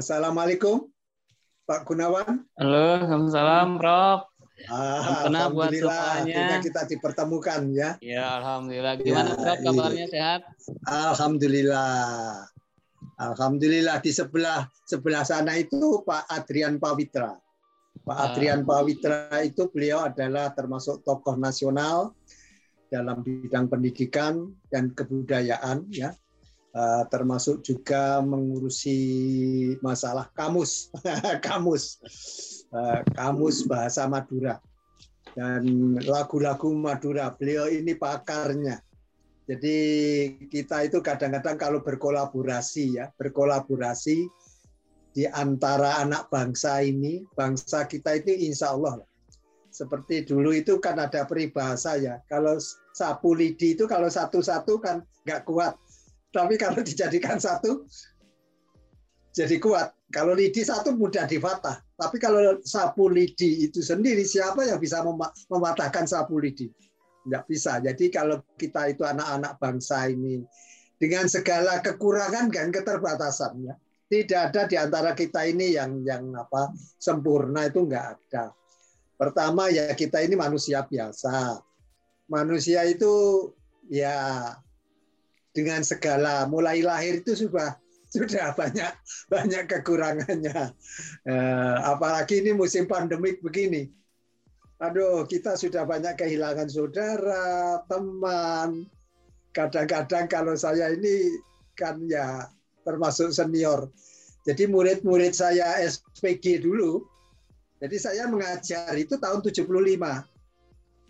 Assalamualaikum, Pak Gunawan. Halo, Waalaikumsalam, Prof. Ah, alhamdulillah, akhirnya kita dipertemukan ya. Ya, alhamdulillah. Gimana, ya, Prof? Iya. Kabarnya sehat? Alhamdulillah. Alhamdulillah di sebelah sebelah sana itu Pak Adrian Pawitra. Pak ah. Adrian Pawitra itu beliau adalah termasuk tokoh nasional dalam bidang pendidikan dan kebudayaan ya uh, termasuk juga mengurusi masalah kamus. Kamus. Uh, kamus bahasa Madura. Dan lagu-lagu Madura beliau ini pakarnya. Jadi kita itu kadang-kadang kalau berkolaborasi ya berkolaborasi di antara anak bangsa ini bangsa kita itu insya Allah seperti dulu itu kan ada peribahasa ya. Kalau sapu lidi itu kalau satu-satu kan nggak kuat tapi kalau dijadikan satu, jadi kuat. Kalau lidi satu mudah difatah. Tapi kalau sapu lidi itu sendiri, siapa yang bisa mematahkan sapu lidi? Nggak bisa. Jadi kalau kita itu anak-anak bangsa ini, dengan segala kekurangan dan keterbatasan, ya, tidak ada di antara kita ini yang yang apa sempurna itu nggak ada. Pertama ya kita ini manusia biasa. Manusia itu ya dengan segala mulai lahir itu sudah sudah banyak banyak kekurangannya. Eh, apalagi ini musim pandemik begini. Aduh, kita sudah banyak kehilangan saudara, teman. Kadang-kadang kalau saya ini kan ya termasuk senior. Jadi murid-murid saya SPG dulu. Jadi saya mengajar itu tahun 75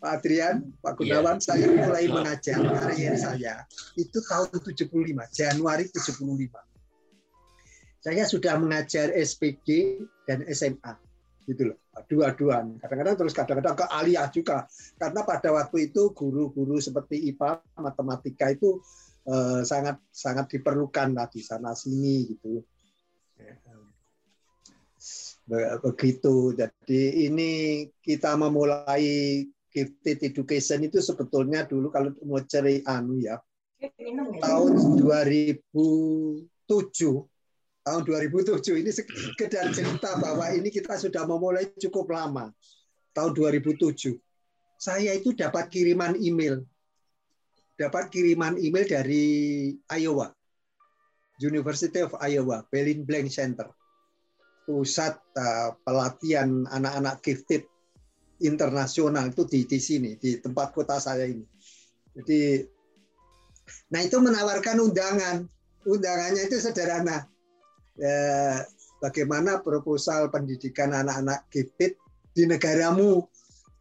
Pak Adrian, Pak Gunawan, yeah. saya mulai mengajar karir saya itu tahun 75, Januari 75. Saya sudah mengajar SPG dan SMA, gitu loh, dua-duaan. Kadang-kadang terus kadang-kadang ke aliyah juga, karena pada waktu itu guru-guru seperti IPA, matematika itu eh, sangat sangat diperlukan lah di sana sini gitu. Begitu. Jadi ini kita memulai gifted education itu sebetulnya dulu kalau mau cari anu ya tahun 2007 tahun 2007 ini sekedar cerita bahwa ini kita sudah memulai cukup lama. Tahun 2007 saya itu dapat kiriman email. Dapat kiriman email dari Iowa University of Iowa Berlin Blank Center. Pusat uh, pelatihan anak-anak gifted internasional itu di di sini di tempat kota saya ini. Jadi nah itu menawarkan undangan. Undangannya itu sederhana. Ya, bagaimana proposal pendidikan anak-anak gifted di negaramu.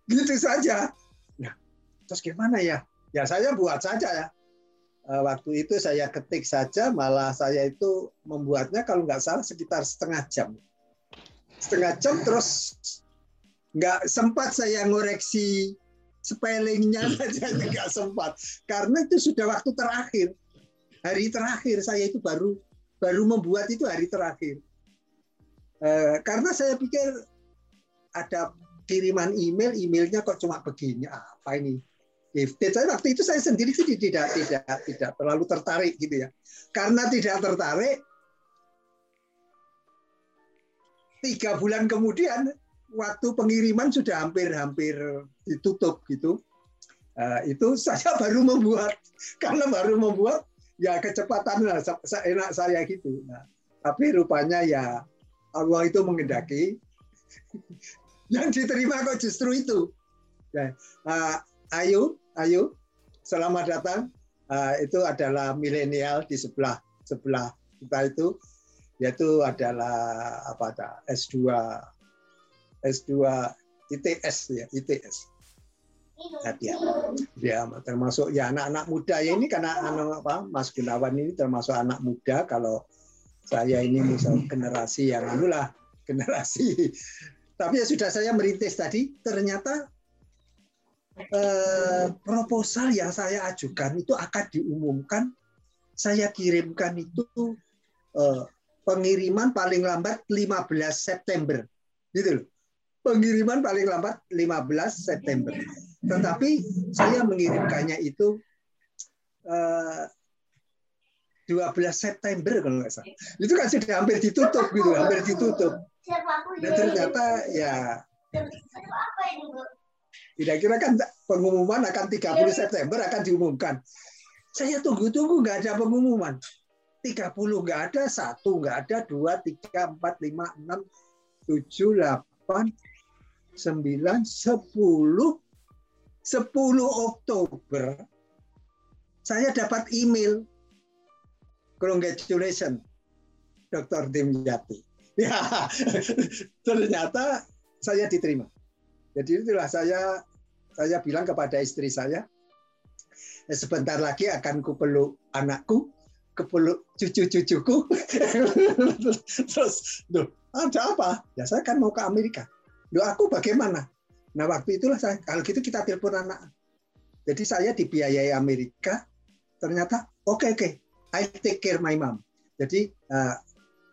Gitu saja. Nah, terus gimana ya? Ya saya buat saja ya. Eh, waktu itu saya ketik saja, malah saya itu membuatnya kalau nggak salah sekitar setengah jam. Setengah jam terus nggak sempat saya ngoreksi spellingnya hmm. saja nggak sempat. Karena itu sudah waktu terakhir. Hari terakhir saya itu baru baru membuat itu hari terakhir. Eh, karena saya pikir ada kiriman email emailnya kok cuma begini? Apa ini? Gifted saya waktu itu saya sendiri sih tidak tidak tidak terlalu tertarik gitu ya. Karena tidak tertarik tiga bulan kemudian waktu pengiriman sudah hampir-hampir ditutup gitu. Uh, itu saya baru membuat karena baru membuat ya kecepatan lah enak saya gitu. Nah, tapi rupanya ya Allah itu mengendaki yang diterima kok justru itu. Ya, uh, ayo, ayo, selamat datang. Uh, itu adalah milenial di sebelah sebelah kita itu yaitu adalah apa S2 S2 ITS ya, ITS. Nah, dia, dia termasuk ya anak-anak muda ya ini karena anak apa Mas Gunawan ini termasuk anak muda kalau saya ini misal generasi yang anulah generasi. Tapi ya sudah saya merintis tadi ternyata eh, proposal yang saya ajukan itu akan diumumkan saya kirimkan itu eh, pengiriman paling lambat 15 September. Gitu loh pengiriman paling lambat 15 September. Tetapi saya mengirimkannya itu uh, 12 September kalau nggak salah. Itu kan sudah hampir ditutup gitu, hampir ditutup. Dan ternyata ya kira-kira kan pengumuman akan 30 September akan diumumkan. Saya tunggu-tunggu nggak ada pengumuman. 30 nggak ada, satu nggak ada, dua, tiga, empat, lima, enam, tujuh, delapan, sembilan, sepuluh, sepuluh Oktober saya dapat email congratulations Dr. Dimyati. Ya, ternyata saya diterima. Jadi itulah saya saya bilang kepada istri saya, eh, sebentar lagi akan kupeluk anakku, kepeluk cucu-cucuku. Terus, ada apa? Ya saya kan mau ke Amerika. Loh, aku bagaimana? Nah waktu itulah saya, kalau gitu kita telepon anak. Jadi saya dibiayai Amerika, ternyata oke okay, oke, okay, I take care my mom. Jadi uh,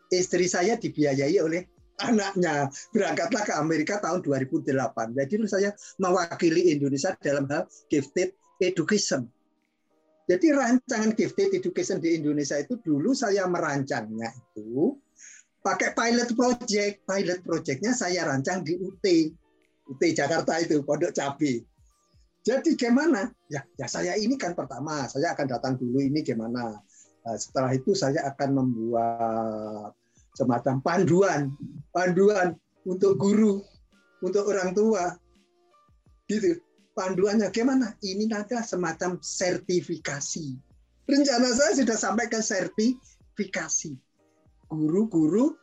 istri saya dibiayai oleh anaknya berangkatlah ke Amerika tahun 2008. Jadi saya mewakili Indonesia dalam hal gifted education. Jadi rancangan gifted education di Indonesia itu dulu saya merancangnya itu pakai pilot project. Pilot projectnya saya rancang di UT, UT Jakarta itu Pondok Cabe. Jadi gimana? Ya, ya saya ini kan pertama, saya akan datang dulu ini gimana. Nah, setelah itu saya akan membuat semacam panduan, panduan untuk guru, untuk orang tua, gitu. Panduannya gimana? Ini nanti semacam sertifikasi. Rencana saya sudah sampai ke sertifikasi. Guru-guru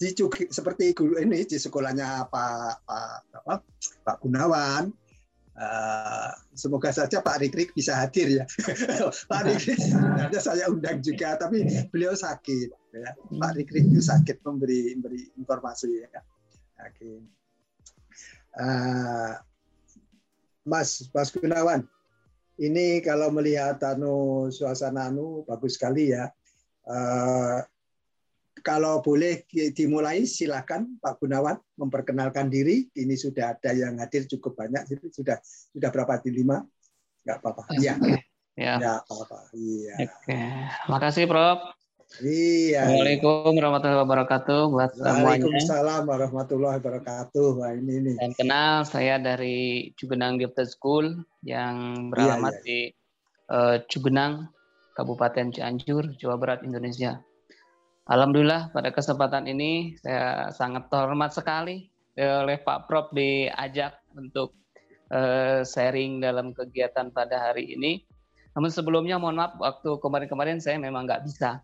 di seperti guru ini di sekolahnya Pak Pak apa, Pak Gunawan, Uh, semoga saja Pak Rikrik bisa hadir ya. Pak Rikrik sebenarnya saya undang juga, tapi beliau sakit. Ya. Pak Rikrik itu sakit memberi memberi informasi ya. Oke. Uh, Mas Mas Gunawan, ini kalau melihat anu suasana anu bagus sekali ya. Uh, kalau boleh dimulai silakan Pak Gunawan memperkenalkan diri. Ini sudah ada yang hadir cukup banyak. Sudah sudah berapa di lima? Enggak apa-apa. Iya. Ya. Ya, apa-apa. Iya. Oke. Makasih Prof. Iya. Assalamualaikum warahmatullahi wabarakatuh buat semuanya. Waalaikumsalam warahmatullahi wabarakatuh. Wah, ini ini. Dan kenal saya dari Cugenang Gifted School yang beralamat iya, iya. di uh, Cugenang, Kabupaten Cianjur, Jawa Barat, Indonesia. Alhamdulillah pada kesempatan ini saya sangat terhormat sekali oleh Pak Prof diajak untuk uh, sharing dalam kegiatan pada hari ini. Namun sebelumnya mohon maaf waktu kemarin-kemarin saya memang nggak bisa.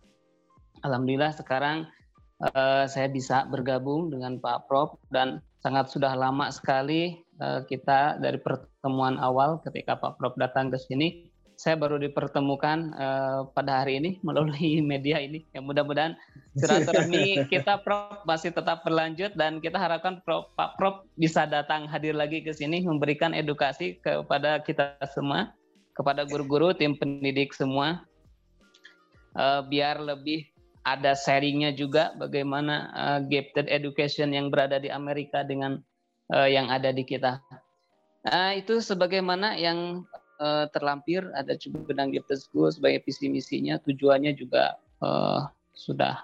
Alhamdulillah sekarang uh, saya bisa bergabung dengan Pak Prof dan sangat sudah lama sekali kita dari pertemuan awal ketika Pak Prof datang ke sini saya baru dipertemukan uh, pada hari ini melalui media ini. Ya mudah-mudahan silaturahmi kita Prof masih tetap berlanjut dan kita harapkan Prof, Pak Prof bisa datang hadir lagi ke sini memberikan edukasi kepada kita semua, kepada guru-guru, tim pendidik semua, uh, biar lebih ada sharingnya juga bagaimana uh, gifted education yang berada di Amerika dengan uh, yang ada di kita. Nah, itu sebagaimana yang uh, terlampir ada cukup benang Gifted School sebagai visi misinya tujuannya juga uh, sudah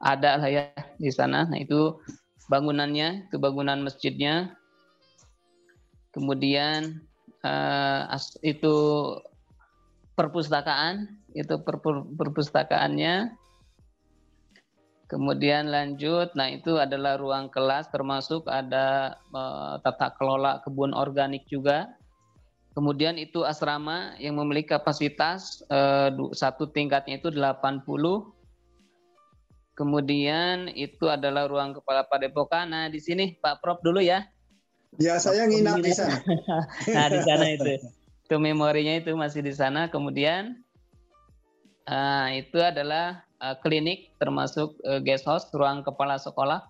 ada lah ya di sana. Nah itu bangunannya itu bangunan masjidnya. Kemudian uh, itu perpustakaan itu perpustakaannya. Kemudian lanjut nah itu adalah ruang kelas termasuk ada uh, tata kelola kebun organik juga Kemudian itu asrama yang memiliki kapasitas eh, satu tingkatnya itu 80. Kemudian itu adalah ruang kepala padepokan. Nah, di sini Pak Prof dulu ya. Ya, saya nginap di sana. nah, di sana itu. Itu memorinya itu masih di sana. Kemudian uh, itu adalah uh, klinik termasuk uh, guest house, ruang kepala sekolah.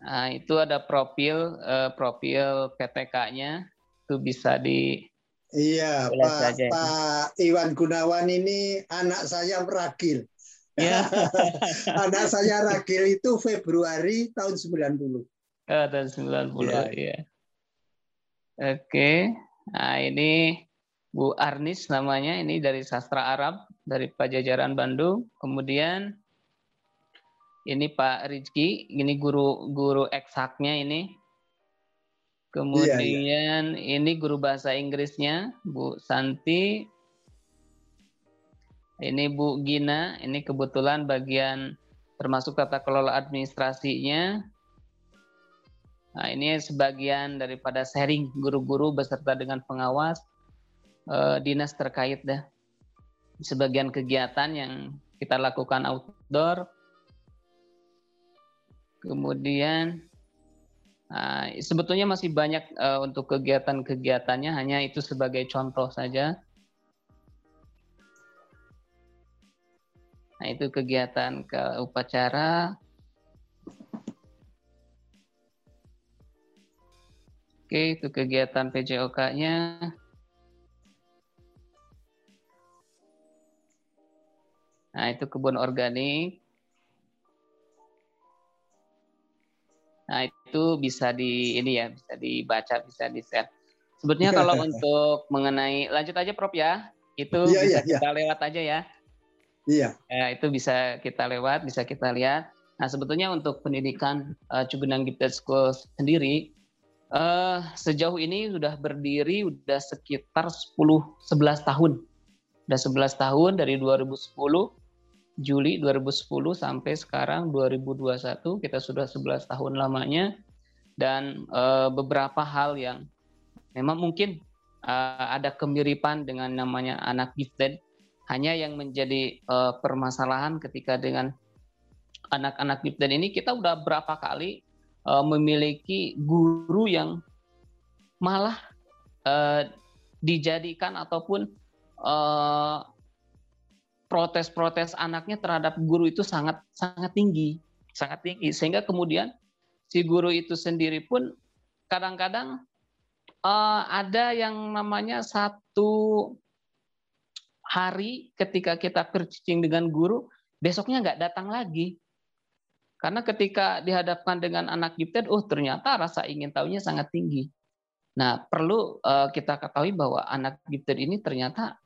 Nah, itu ada profil uh, profil PTK-nya itu bisa di Iya, Pak, saja. Pak Iwan Gunawan ini anak saya ragil. Ya. anak saya ragil itu Februari tahun 90. Oh, tahun 90 ya. ya. Oke. Nah, ini Bu Arnis namanya, ini dari sastra Arab dari Pajajaran Bandung. Kemudian ini Pak Rizky, ini guru guru eksaknya ini. Kemudian iya, iya. ini guru bahasa Inggrisnya Bu Santi. Ini Bu Gina, ini kebetulan bagian termasuk tata kelola administrasinya. Nah, ini sebagian daripada sharing guru-guru beserta dengan pengawas eh, dinas terkait dah. Sebagian kegiatan yang kita lakukan outdoor. Kemudian nah, sebetulnya masih banyak eh, untuk kegiatan-kegiatannya, hanya itu sebagai contoh saja. Nah, itu kegiatan ke upacara Oke, itu kegiatan PJOK-nya. Nah, itu kebun organik. Nah, itu bisa di ini ya, bisa dibaca, bisa di-share. Sebetulnya kalau untuk mengenai lanjut aja Prof ya. Itu iya, bisa iya, iya. kita iya. lewat aja ya. Iya. Ya, itu bisa kita lewat, bisa kita lihat. Nah, sebetulnya untuk pendidikan uh, Cugenang Gifted School sendiri Uh, sejauh ini sudah berdiri udah sekitar 10 11 tahun. Udah 11 tahun dari 2010 Juli 2010 sampai sekarang 2021 kita sudah 11 tahun lamanya. Dan uh, beberapa hal yang memang mungkin uh, ada kemiripan dengan namanya anak gifted hanya yang menjadi uh, permasalahan ketika dengan anak-anak gifted ini kita udah berapa kali uh, memiliki guru yang malah uh, dijadikan ataupun uh, protes-protes anaknya terhadap guru itu sangat sangat tinggi, sangat tinggi sehingga kemudian si guru itu sendiri pun kadang-kadang uh, ada yang namanya satu hari ketika kita percicing dengan guru, besoknya nggak datang lagi. Karena ketika dihadapkan dengan anak gifted, oh ternyata rasa ingin tahunya sangat tinggi. Nah, perlu uh, kita ketahui bahwa anak gifted ini ternyata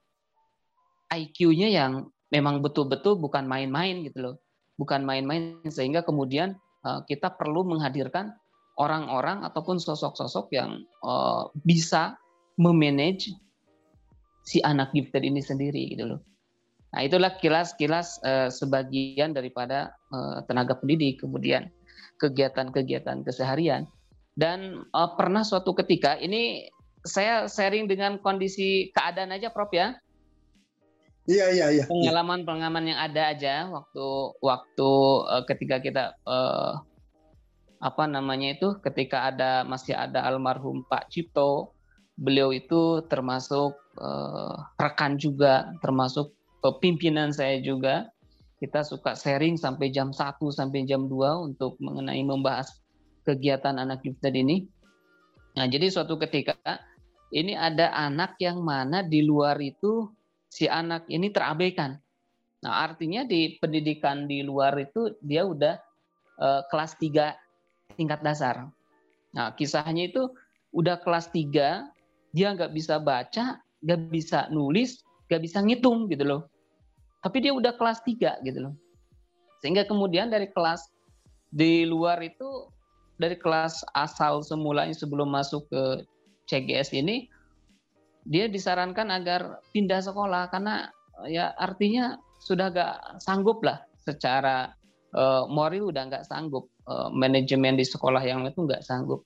IQ-nya yang memang betul-betul bukan main-main gitu loh. Bukan main-main sehingga kemudian uh, kita perlu menghadirkan orang-orang ataupun sosok-sosok yang uh, bisa memanage si anak gifted ini sendiri gitu loh. Nah, itulah kilas-kilas uh, sebagian daripada tenaga pendidik, kemudian kegiatan-kegiatan keseharian. Dan pernah suatu ketika, ini saya sharing dengan kondisi keadaan aja, Prof ya. Iya, iya, iya. Pengalaman-pengalaman yang ada aja waktu waktu uh, ketika kita uh, apa namanya itu, ketika ada masih ada almarhum Pak Cipto, beliau itu termasuk uh, rekan juga, termasuk pimpinan saya juga kita suka sharing sampai jam 1 sampai jam 2 untuk mengenai membahas kegiatan anak gifted ini. Nah, jadi suatu ketika ini ada anak yang mana di luar itu si anak ini terabaikan. Nah, artinya di pendidikan di luar itu dia udah uh, kelas 3 tingkat dasar. Nah, kisahnya itu udah kelas 3, dia nggak bisa baca, nggak bisa nulis, nggak bisa ngitung gitu loh tapi dia udah kelas 3 gitu loh. Sehingga kemudian dari kelas di luar itu dari kelas asal semulanya sebelum masuk ke CGS ini dia disarankan agar pindah sekolah karena ya artinya sudah gak sanggup lah secara uh, moral udah nggak sanggup uh, manajemen di sekolah yang itu nggak sanggup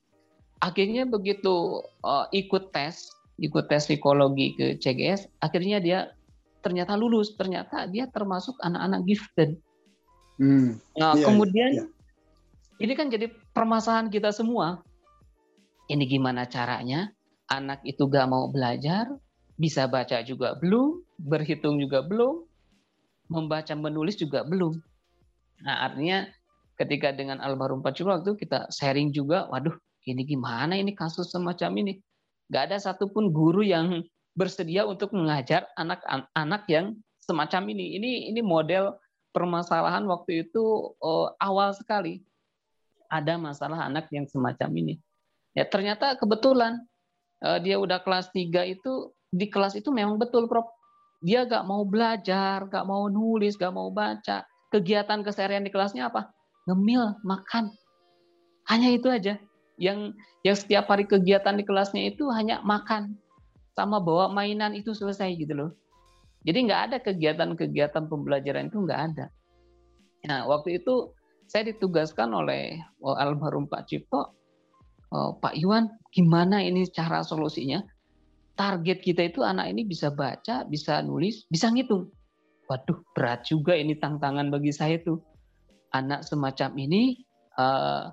akhirnya begitu uh, ikut tes ikut tes psikologi ke CGS akhirnya dia ternyata lulus, ternyata dia termasuk anak-anak gifted. Hmm. Nah, iya, kemudian iya. ini kan jadi permasalahan kita semua. Ini gimana caranya? Anak itu gak mau belajar, bisa baca juga belum, berhitung juga belum, membaca menulis juga belum. Nah, artinya ketika dengan almarhum Pak waktu kita sharing juga, waduh, ini gimana ini kasus semacam ini? Gak ada satupun guru yang bersedia untuk mengajar anak-anak yang semacam ini. Ini ini model permasalahan waktu itu oh, awal sekali. Ada masalah anak yang semacam ini. Ya ternyata kebetulan dia udah kelas 3 itu di kelas itu memang betul Prof. Dia gak mau belajar, gak mau nulis, gak mau baca. Kegiatan keseharian di kelasnya apa? Ngemil, makan. Hanya itu aja. Yang yang setiap hari kegiatan di kelasnya itu hanya makan sama bawa mainan itu selesai gitu loh. Jadi nggak ada kegiatan-kegiatan pembelajaran itu nggak ada. Nah waktu itu saya ditugaskan oleh oh, almarhum Pak Cipto, Pak Iwan, gimana ini cara solusinya? Target kita itu anak ini bisa baca, bisa nulis, bisa ngitung. Waduh berat juga ini tantangan bagi saya tuh. Anak semacam ini uh,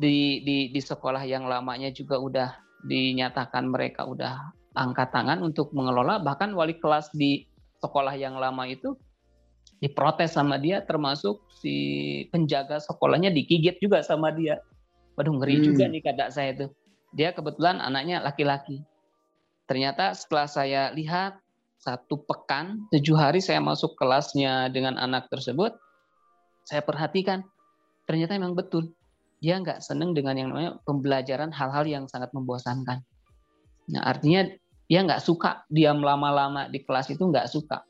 di, di di sekolah yang lamanya juga udah dinyatakan mereka udah angkat tangan untuk mengelola bahkan wali kelas di sekolah yang lama itu diprotes sama dia termasuk si penjaga sekolahnya digigit juga sama dia. Waduh ngeri hmm. juga nih kata saya itu. Dia kebetulan anaknya laki-laki. Ternyata setelah saya lihat satu pekan, tujuh hari saya masuk kelasnya dengan anak tersebut, saya perhatikan ternyata memang betul dia nggak seneng dengan yang namanya pembelajaran hal-hal yang sangat membosankan. Nah artinya dia nggak suka diam lama-lama di kelas itu nggak suka.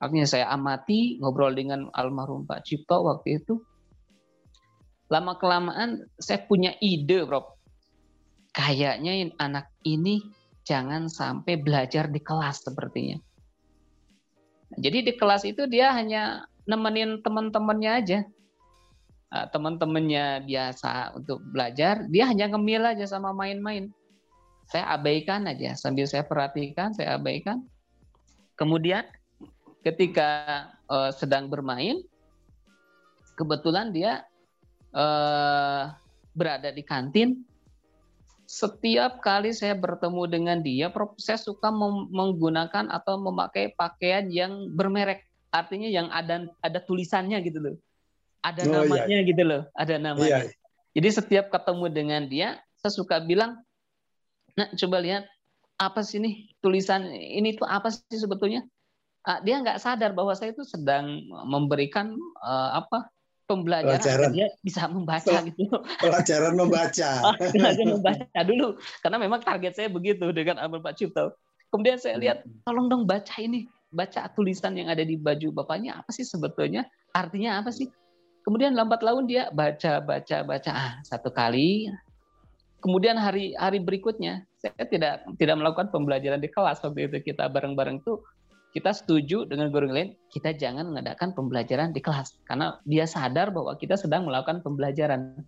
Akhirnya saya amati ngobrol dengan almarhum Pak Cipto waktu itu. Lama kelamaan saya punya ide, Bro. Kayaknya anak ini jangan sampai belajar di kelas sepertinya. Jadi di kelas itu dia hanya nemenin teman-temannya aja. Nah, teman-temannya biasa untuk belajar, dia hanya ngemil aja sama main-main saya abaikan aja sambil saya perhatikan saya abaikan kemudian ketika uh, sedang bermain kebetulan dia uh, berada di kantin setiap kali saya bertemu dengan dia saya suka menggunakan atau memakai pakaian yang bermerek artinya yang ada ada tulisannya gitu loh ada oh, iya, namanya iya. gitu loh ada namanya iya. jadi setiap ketemu dengan dia saya suka bilang Nah, coba lihat apa sih nih tulisan ini tuh apa sih sebetulnya? Uh, dia nggak sadar bahwa saya itu sedang memberikan uh, apa pembelajaran pelajaran. dia bisa membaca Pel gitu. Pelajaran membaca. pelajaran membaca dulu karena memang target saya begitu dengan Abel Pak Cipto. Kemudian saya lihat hmm. tolong dong baca ini, baca tulisan yang ada di baju bapaknya apa sih sebetulnya? Artinya apa sih? Kemudian lambat laun dia baca baca baca ah, satu kali kemudian hari hari berikutnya saya tidak tidak melakukan pembelajaran di kelas waktu itu kita bareng-bareng tuh kita setuju dengan guru lain kita jangan mengadakan pembelajaran di kelas. Karena dia sadar bahwa kita sedang melakukan pembelajaran.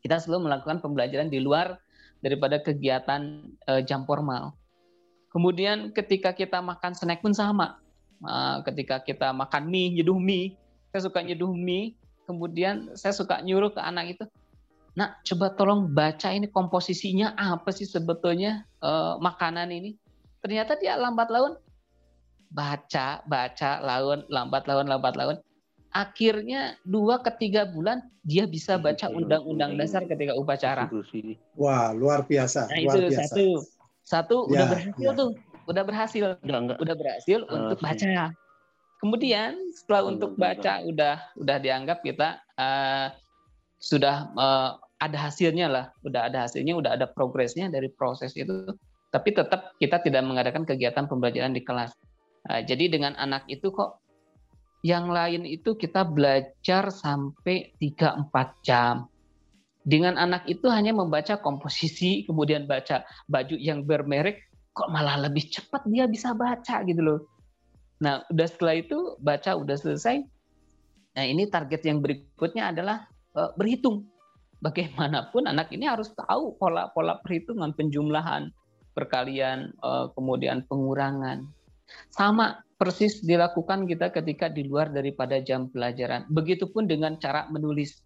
Kita selalu melakukan pembelajaran di luar daripada kegiatan uh, jam formal. Kemudian ketika kita makan snack pun sama. Uh, ketika kita makan mie nyeduh mie. Saya suka nyeduh mie. Kemudian saya suka nyuruh ke anak itu Nah, coba tolong baca ini komposisinya apa sih sebetulnya uh, makanan ini. Ternyata dia lambat laun baca, baca, laun, lambat laun, lambat laun. Akhirnya dua ketiga bulan dia bisa baca undang-undang dasar ketika upacara. Wah, luar biasa. Nah, luar itu biasa. satu. Satu ya, udah berhasil ya. tuh. Udah berhasil. Enggak, enggak. Udah berhasil uh, untuk baca. Kemudian setelah enggak, untuk baca enggak. udah udah dianggap kita uh, sudah uh, ada hasilnya lah, udah ada hasilnya, udah ada progresnya dari proses itu. Tapi tetap kita tidak mengadakan kegiatan pembelajaran di kelas. Nah, jadi dengan anak itu kok yang lain itu kita belajar sampai 3-4 jam. Dengan anak itu hanya membaca komposisi, kemudian baca baju yang bermerek, kok malah lebih cepat dia bisa baca gitu loh. Nah, udah setelah itu baca udah selesai. Nah, ini target yang berikutnya adalah uh, berhitung bagaimanapun anak ini harus tahu pola-pola perhitungan penjumlahan, perkalian, eh, kemudian pengurangan. Sama persis dilakukan kita ketika di luar daripada jam pelajaran. Begitupun dengan cara menulis.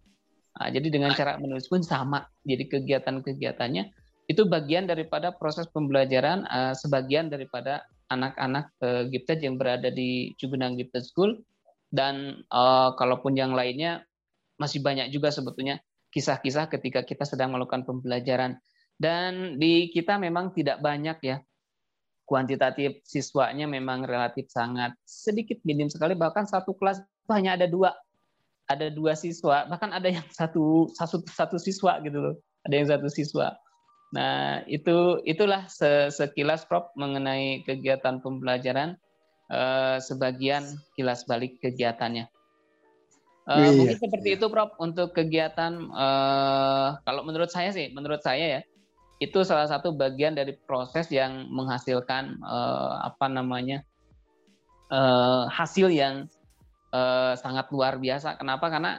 Nah, jadi dengan cara menulis pun sama. Jadi kegiatan-kegiatannya itu bagian daripada proses pembelajaran uh, sebagian daripada anak-anak uh, gifted yang berada di Cugenang Gifted School dan uh, kalaupun yang lainnya masih banyak juga sebetulnya kisah-kisah ketika kita sedang melakukan pembelajaran. Dan di kita memang tidak banyak ya kuantitatif siswanya memang relatif sangat sedikit minim sekali. Bahkan satu kelas itu hanya ada dua. Ada dua siswa. Bahkan ada yang satu satu satu siswa gitu loh. Ada yang satu siswa. Nah, itu itulah sekilas Prof mengenai kegiatan pembelajaran eh, sebagian kilas balik kegiatannya. Eh, iya. Mungkin seperti itu Prof untuk kegiatan eh, kalau menurut saya sih, menurut saya ya, itu salah satu bagian dari proses yang menghasilkan eh, apa namanya? Eh, hasil yang eh, sangat luar biasa. Kenapa? Karena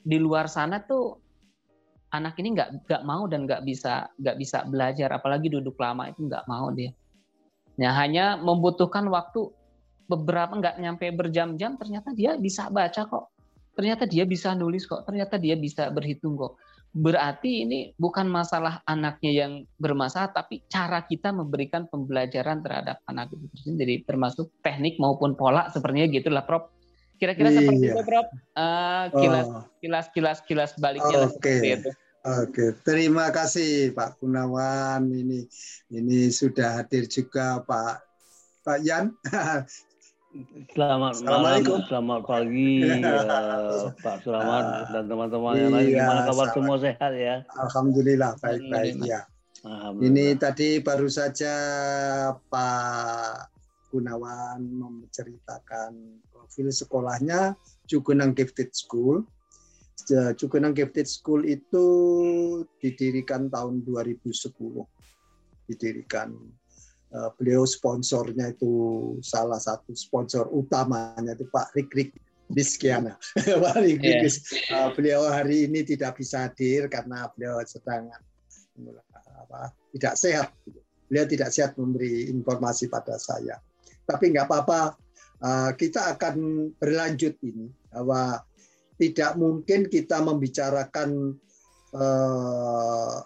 di luar sana tuh anak ini nggak nggak mau dan nggak bisa nggak bisa belajar apalagi duduk lama itu nggak mau dia ya hanya membutuhkan waktu beberapa nggak nyampe berjam-jam ternyata dia bisa baca kok ternyata dia bisa nulis kok ternyata dia bisa berhitung kok berarti ini bukan masalah anaknya yang bermasalah tapi cara kita memberikan pembelajaran terhadap anak itu jadi termasuk teknik maupun pola sepertinya gitulah Prof Kira-kira iya. seperti itu, Prof. Uh, kilas, oh. kilas, kilas, kilas baliknya. Oke. Okay. Oke, okay. terima kasih Pak Gunawan. Ini ini sudah hadir juga Pak Pak Yan. Selamat malam, selamat pagi ya, Pak Sulamat uh, dan teman-teman yang lain. Iya, Gimana kabar semua sehat ya? Alhamdulillah baik-baik ya. Ini tadi baru saja Pak Gunawan menceritakan profil sekolahnya Cugenang Gifted School. Cugenang Gifted School itu didirikan tahun 2010. Didirikan eh, beliau sponsornya itu salah satu sponsor utamanya itu Pak Rikrik Diskiana. Pak Rikrik yeah. Iya. beliau hari ini tidak bisa hadir karena beliau sedang apa, tidak sehat. Beliau tidak sehat memberi informasi pada saya. Tapi nggak apa-apa, Eh, kita akan berlanjut ini bahwa tidak mungkin kita membicarakan uh,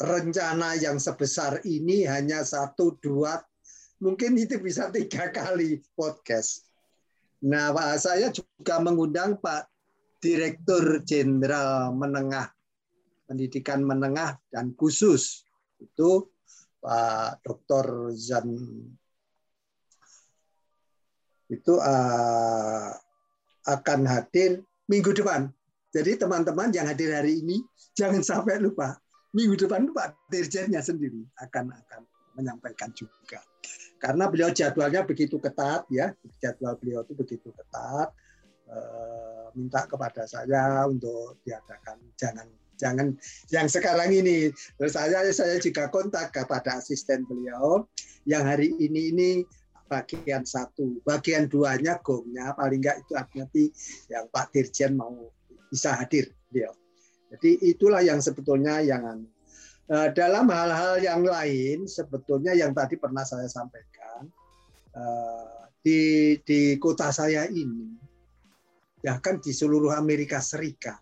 rencana yang sebesar ini hanya satu dua mungkin itu bisa tiga kali podcast. Nah, Pak, saya juga mengundang Pak Direktur Jenderal Menengah Pendidikan Menengah dan Khusus itu Pak Dr. Zan itu uh, akan hadir minggu depan. Jadi teman-teman yang hadir hari ini jangan sampai lupa minggu depan Pak Dirjennya sendiri akan akan menyampaikan juga. Karena beliau jadwalnya begitu ketat ya, jadwal beliau itu begitu ketat. Uh, minta kepada saya untuk diadakan jangan jangan yang sekarang ini terus saya saya juga kontak kepada asisten beliau yang hari ini ini bagian satu. Bagian duanya gongnya paling enggak itu artinya yang Pak Dirjen mau bisa hadir dia. Jadi itulah yang sebetulnya yang uh, dalam hal-hal yang lain sebetulnya yang tadi pernah saya sampaikan uh, di di kota saya ini bahkan di seluruh Amerika Serikat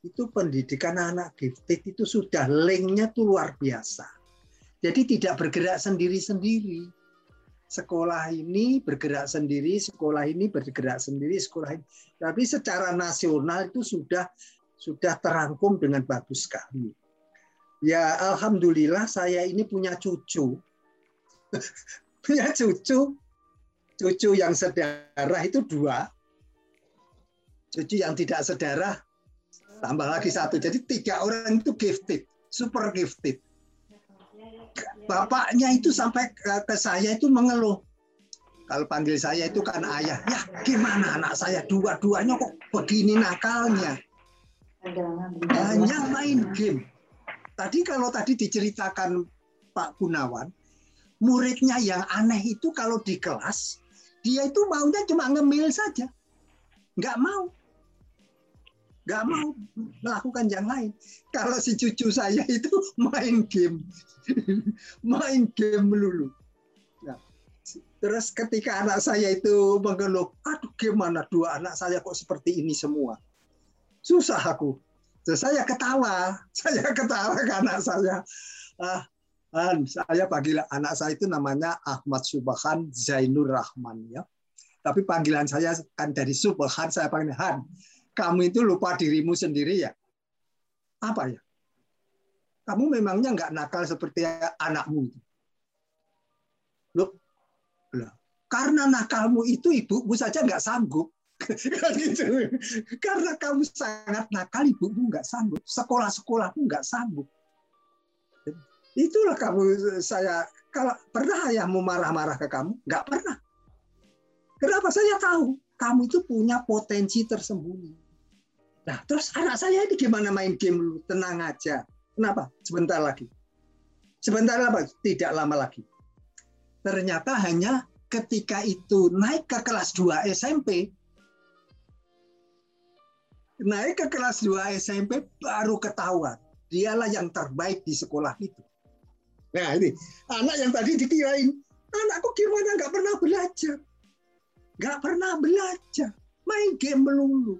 itu pendidikan anak gifted itu sudah linknya tuh luar biasa. Jadi tidak bergerak sendiri-sendiri sekolah ini bergerak sendiri, sekolah ini bergerak sendiri, sekolah ini. Tapi secara nasional itu sudah sudah terangkum dengan bagus sekali. Ya alhamdulillah saya ini punya cucu. punya cucu. Cucu yang sedarah itu dua. Cucu yang tidak sedarah tambah lagi satu. Jadi tiga orang itu gifted, super gifted bapaknya itu sampai ke, saya itu mengeluh. Kalau panggil saya itu kan ayah, ya gimana anak saya dua-duanya kok begini nakalnya. Hanya main game. Tadi kalau tadi diceritakan Pak Gunawan, muridnya yang aneh itu kalau di kelas, dia itu maunya cuma ngemil saja. Nggak mau nggak mau melakukan yang lain. Kalau si cucu saya itu main game, main game melulu. Nah, terus ketika anak saya itu mengeluh, aduh gimana dua anak saya kok seperti ini semua, susah aku. Saya ketawa, saya ketawa ke anak saya. Ah, saya panggil anak saya itu namanya Ahmad Subhan Zainur Rahman ya. Tapi panggilan saya kan dari Subhan saya panggil Han kamu itu lupa dirimu sendiri ya? Apa ya? Kamu memangnya nggak nakal seperti anakmu itu? Loh, loh. karena nakalmu itu ibumu saja nggak sanggup. Kan Karena kamu sangat nakal, ibumu nggak sanggup. Sekolah-sekolahmu nggak sanggup. Itulah kamu saya kalau pernah ayahmu marah-marah ke kamu? Nggak pernah. Kenapa? Saya tahu kamu itu punya potensi tersembunyi. Nah, terus anak saya ini gimana main game dulu? Tenang aja. Kenapa? Sebentar lagi. Sebentar apa? Tidak lama lagi. Ternyata hanya ketika itu naik ke kelas 2 SMP, naik ke kelas 2 SMP baru ketahuan. Dialah yang terbaik di sekolah itu. Nah ini anak yang tadi dikirain anakku gimana nggak pernah belajar, nggak pernah belajar, main game melulu.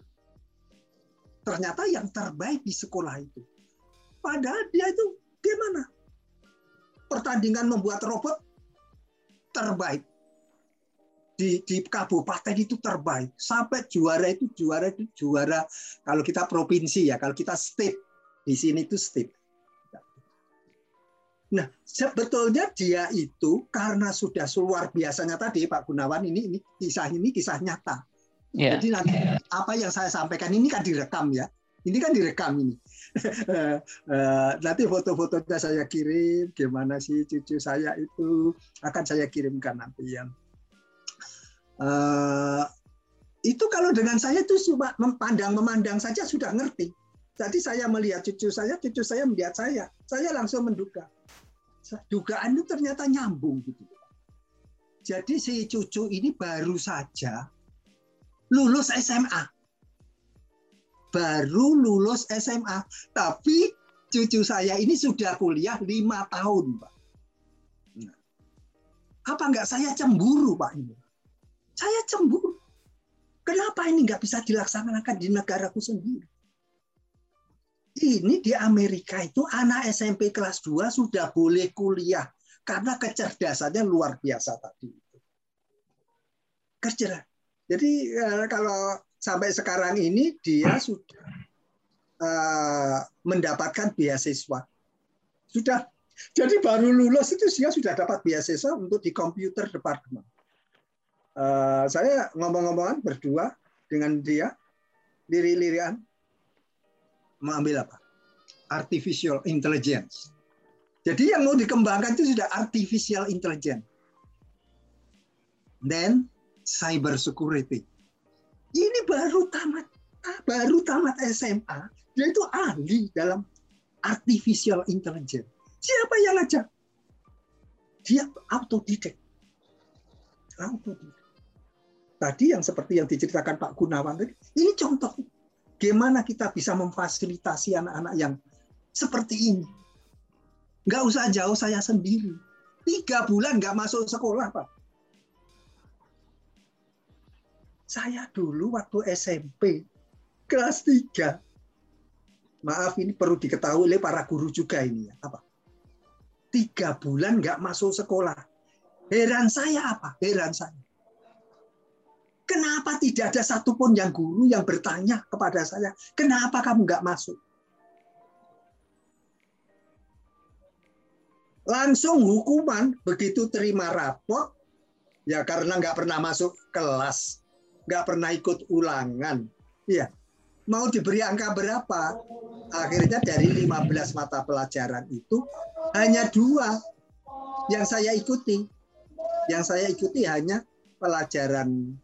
Ternyata yang terbaik di sekolah itu. Padahal dia itu gimana? Pertandingan membuat robot terbaik di, di kabupaten itu terbaik sampai juara itu juara itu juara kalau kita provinsi ya kalau kita state di sini itu state Nah, sebetulnya dia itu karena sudah luar biasanya tadi Pak Gunawan ini ini kisah ini kisah nyata. Yeah. Jadi nanti apa yang saya sampaikan ini kan direkam ya. Ini kan direkam ini. Eh, nanti foto-fotonya saya kirim gimana sih cucu saya itu akan saya kirimkan nanti yang uh, itu kalau dengan saya itu cuma memandang memandang saja sudah ngerti. Jadi saya melihat cucu saya, cucu saya melihat saya, saya langsung menduga dugaan itu ternyata nyambung gitu. Jadi si cucu ini baru saja lulus SMA. Baru lulus SMA, tapi cucu saya ini sudah kuliah lima tahun, Pak. Nah, apa enggak saya cemburu, Pak ini? Saya cemburu. Kenapa ini nggak bisa dilaksanakan di negaraku sendiri? Ini di Amerika itu anak SMP kelas 2 sudah boleh kuliah karena kecerdasannya luar biasa tadi. Kerja. Jadi eh, kalau sampai sekarang ini dia sudah uh, mendapatkan beasiswa. Sudah. Jadi baru lulus itu dia sudah dapat beasiswa untuk di komputer departemen. Uh, saya ngomong-ngomongan berdua dengan dia, liri-lirian, mengambil apa? Artificial intelligence. Jadi yang mau dikembangkan itu sudah artificial intelligence. Then cyber security. Ini baru tamat baru tamat SMA, dia itu ahli dalam artificial intelligence. Siapa yang ngajak? Dia autodidak. Autodidak. Tadi yang seperti yang diceritakan Pak Gunawan tadi, ini contoh Gimana kita bisa memfasilitasi anak-anak yang seperti ini? Nggak usah jauh saya sendiri. Tiga bulan nggak masuk sekolah, Pak. Saya dulu waktu SMP, kelas 3. Maaf, ini perlu diketahui oleh para guru juga ini. ya Apa? Tiga bulan nggak masuk sekolah. Heran saya apa? Heran saya Kenapa tidak ada satupun yang guru yang bertanya kepada saya, kenapa kamu nggak masuk? Langsung hukuman begitu terima rapot, ya karena nggak pernah masuk kelas, nggak pernah ikut ulangan. Iya, mau diberi angka berapa? Akhirnya dari 15 mata pelajaran itu hanya dua yang saya ikuti. Yang saya ikuti hanya pelajaran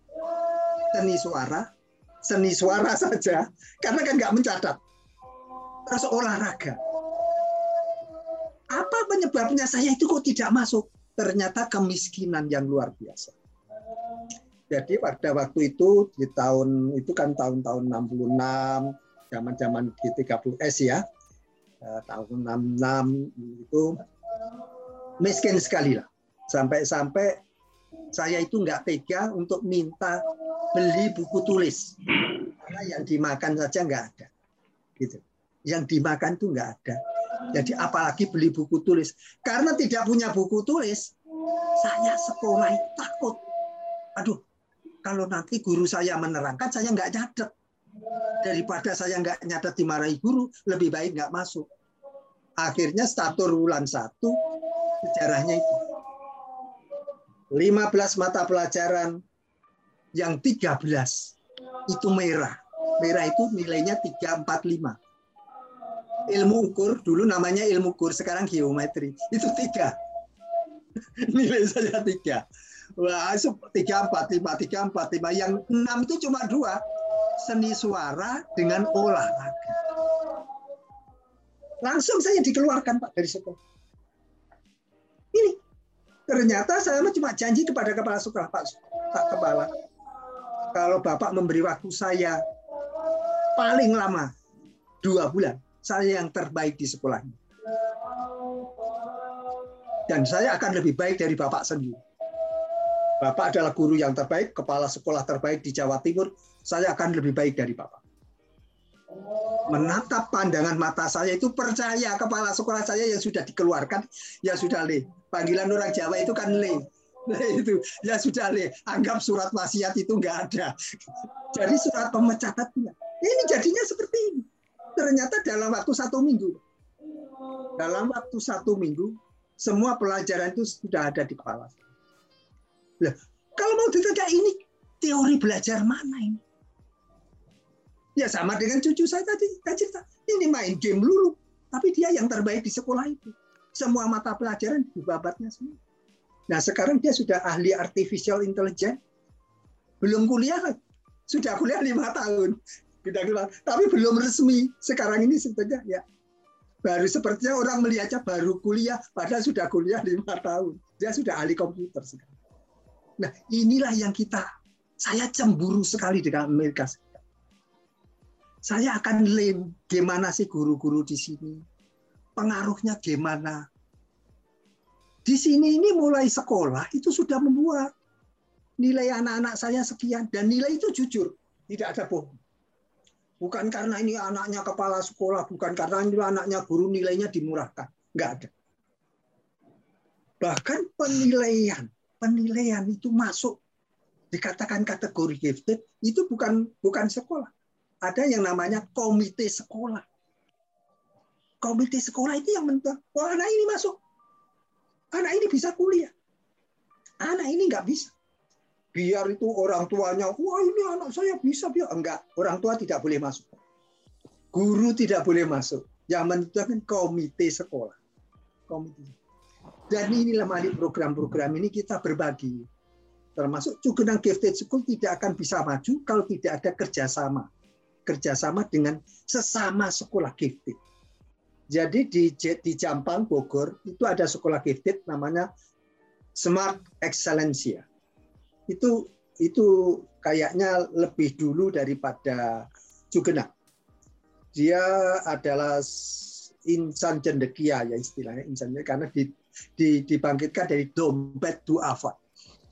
seni suara, seni suara saja, karena kan nggak mencatat. Terus olahraga. Apa penyebabnya saya itu kok tidak masuk? Ternyata kemiskinan yang luar biasa. Jadi pada waktu itu di tahun itu kan tahun-tahun 66, zaman-zaman G30S ya, eh, tahun 66 itu miskin sekali lah. Sampai-sampai saya itu nggak tega untuk minta beli buku tulis. Karena yang dimakan saja nggak ada. Gitu. Yang dimakan tuh nggak ada. Jadi apalagi beli buku tulis. Karena tidak punya buku tulis saya sekolah takut. Aduh kalau nanti guru saya menerangkan saya nggak nyatet daripada saya nggak nyatet dimarahi guru lebih baik nggak masuk. Akhirnya statur bulan satu sejarahnya itu 15 mata pelajaran yang 13 itu merah. Merah itu nilainya 345. ilmu ukur dulu namanya ilmu ukur sekarang geometri. Itu tiga. Nilai saya tiga. Wah tiga empat lima tiga empat lima. Yang enam itu cuma dua. Seni suara dengan olahraga. Langsung saya dikeluarkan pak dari sekolah. Ini ternyata saya cuma janji kepada kepala sekolah pak pak kepala kalau bapak memberi waktu saya paling lama dua bulan saya yang terbaik di sekolah ini. Dan saya akan lebih baik dari Bapak sendiri. Bapak adalah guru yang terbaik, kepala sekolah terbaik di Jawa Timur. Saya akan lebih baik dari Bapak. Menatap pandangan mata saya itu percaya kepala sekolah saya yang sudah dikeluarkan, ya sudah le. Panggilan orang Jawa itu kan le. itu ya sudah le. Anggap surat wasiat itu nggak ada. Jadi surat pemecatan Ini jadinya seperti ini ternyata dalam waktu satu minggu, dalam waktu satu minggu, semua pelajaran itu sudah ada di kepala. Nah, kalau mau ditanya ini teori belajar mana ini? Ya sama dengan cucu saya tadi, saya cerita. Ini main game dulu, tapi dia yang terbaik di sekolah itu. Semua mata pelajaran dibabatnya semua. Nah sekarang dia sudah ahli artificial intelligence, belum kuliah sudah kuliah lima tahun tidak keluar. Tapi belum resmi. Sekarang ini sebetulnya ya baru sepertinya orang melihatnya baru kuliah, padahal sudah kuliah lima tahun. Dia sudah ahli komputer sekarang. Nah inilah yang kita, saya cemburu sekali dengan Amerika Saya akan lem gimana sih guru-guru di sini, pengaruhnya gimana. Di sini ini mulai sekolah itu sudah membuat nilai anak-anak saya sekian dan nilai itu jujur, tidak ada bohong. Bukan karena ini anaknya kepala sekolah, bukan karena ini anaknya guru nilainya dimurahkan. Enggak ada. Bahkan penilaian, penilaian itu masuk dikatakan kategori gifted itu bukan bukan sekolah. Ada yang namanya komite sekolah. Komite sekolah itu yang menentukan, oh anak ini masuk. Anak ini bisa kuliah. Anak ini nggak bisa biar itu orang tuanya, wah ini anak saya bisa biar enggak, orang tua tidak boleh masuk. Guru tidak boleh masuk. Yang menentukan komite sekolah. Komite. Dan inilah mari program-program ini kita berbagi. Termasuk Cugenang Gifted School tidak akan bisa maju kalau tidak ada kerjasama. Kerjasama dengan sesama sekolah gifted. Jadi di, di Jampang, Bogor, itu ada sekolah gifted namanya Smart Excellencia itu itu kayaknya lebih dulu daripada Jugena. Dia adalah insan cendekia ya istilahnya insan karena di, di, dibangkitkan dari dompet duafa.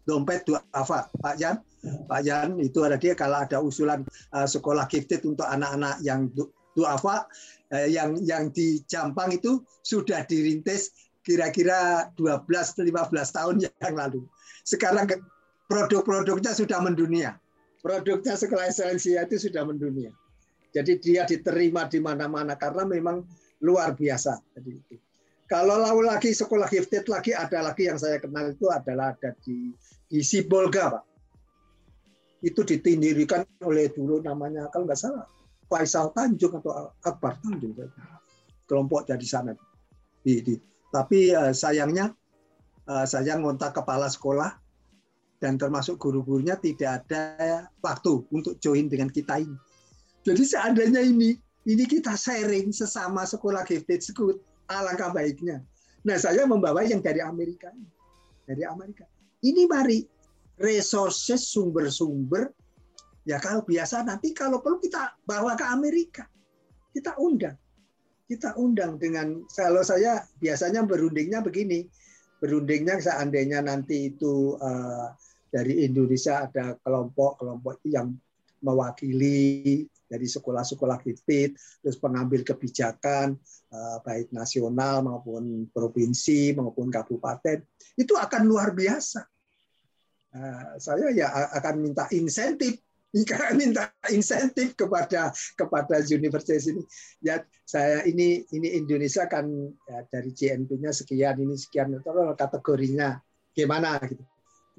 Dompet duafa, Pak Jan. Pak Jan itu ada dia kalau ada usulan uh, sekolah gifted untuk anak-anak yang duafa uh, yang yang di Jampang itu sudah dirintis kira-kira 12 15 tahun yang lalu. Sekarang produk-produknya sudah mendunia. Produknya sekolah esensial itu sudah mendunia. Jadi dia diterima di mana-mana karena memang luar biasa. Jadi itu. Kalau lagi sekolah gifted lagi ada lagi yang saya kenal itu adalah ada di di Sibolga, Pak. Itu ditindirikan oleh dulu namanya kalau nggak salah Faisal Tanjung atau Akbar Tanjung kelompok dari sana. Di, di. Tapi uh, sayangnya uh, saya ngontak kepala sekolah dan termasuk guru-gurunya tidak ada waktu untuk join dengan kita ini. Jadi seandainya ini, ini kita sharing sesama sekolah gifted school, alangkah baiknya. Nah saya membawa yang dari Amerika, dari Amerika. Ini mari resources sumber-sumber ya kalau biasa nanti kalau perlu kita bawa ke Amerika, kita undang, kita undang dengan kalau saya biasanya berundingnya begini, berundingnya seandainya nanti itu uh, dari Indonesia ada kelompok-kelompok yang mewakili dari sekolah-sekolah gifted, terus pengambil kebijakan eh, baik nasional maupun provinsi maupun kabupaten itu akan luar biasa. Eh, saya ya akan minta insentif. Minta insentif kepada kepada universitas ini. Ya saya ini ini Indonesia kan ya, dari JNP-nya sekian ini sekian kategorinya gimana gitu.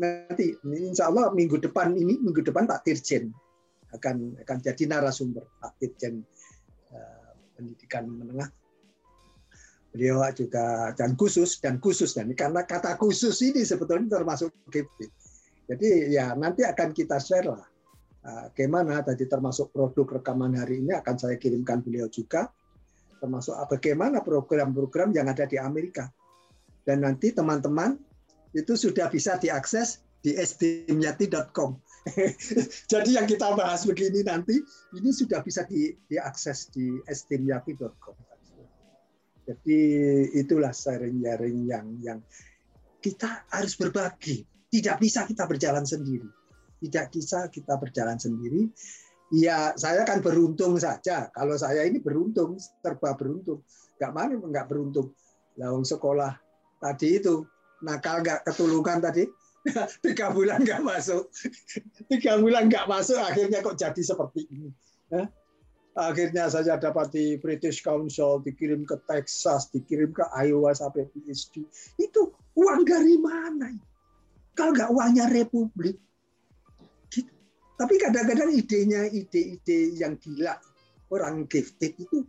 Nanti insya Allah minggu depan ini minggu depan Pak Dirjen akan akan jadi narasumber Pak Dirjen uh, pendidikan menengah. Beliau juga dan khusus dan khusus dan karena kata khusus ini sebetulnya termasuk gifted. Jadi ya nanti akan kita share lah uh, bagaimana tadi termasuk produk rekaman hari ini akan saya kirimkan beliau juga termasuk bagaimana program-program yang ada di Amerika dan nanti teman-teman itu sudah bisa diakses di sdmyati.com. Jadi yang kita bahas begini nanti ini sudah bisa di, diakses di sdmyati.com. Jadi itulah sharing-sharing yang yang kita harus berbagi. Tidak bisa kita berjalan sendiri. Tidak bisa kita berjalan sendiri. Ya, saya kan beruntung saja. Kalau saya ini beruntung, serba beruntung. Gak mana nggak beruntung. Lawang sekolah tadi itu nakal nggak ketulungan tadi tiga bulan nggak masuk tiga bulan nggak masuk akhirnya kok jadi seperti ini Akhirnya saya dapat di British Council, dikirim ke Texas, dikirim ke Iowa sampai PhD. Itu uang dari mana? Kalau nggak uangnya Republik. Gitu. Tapi kadang-kadang idenya ide-ide yang gila, orang gifted itu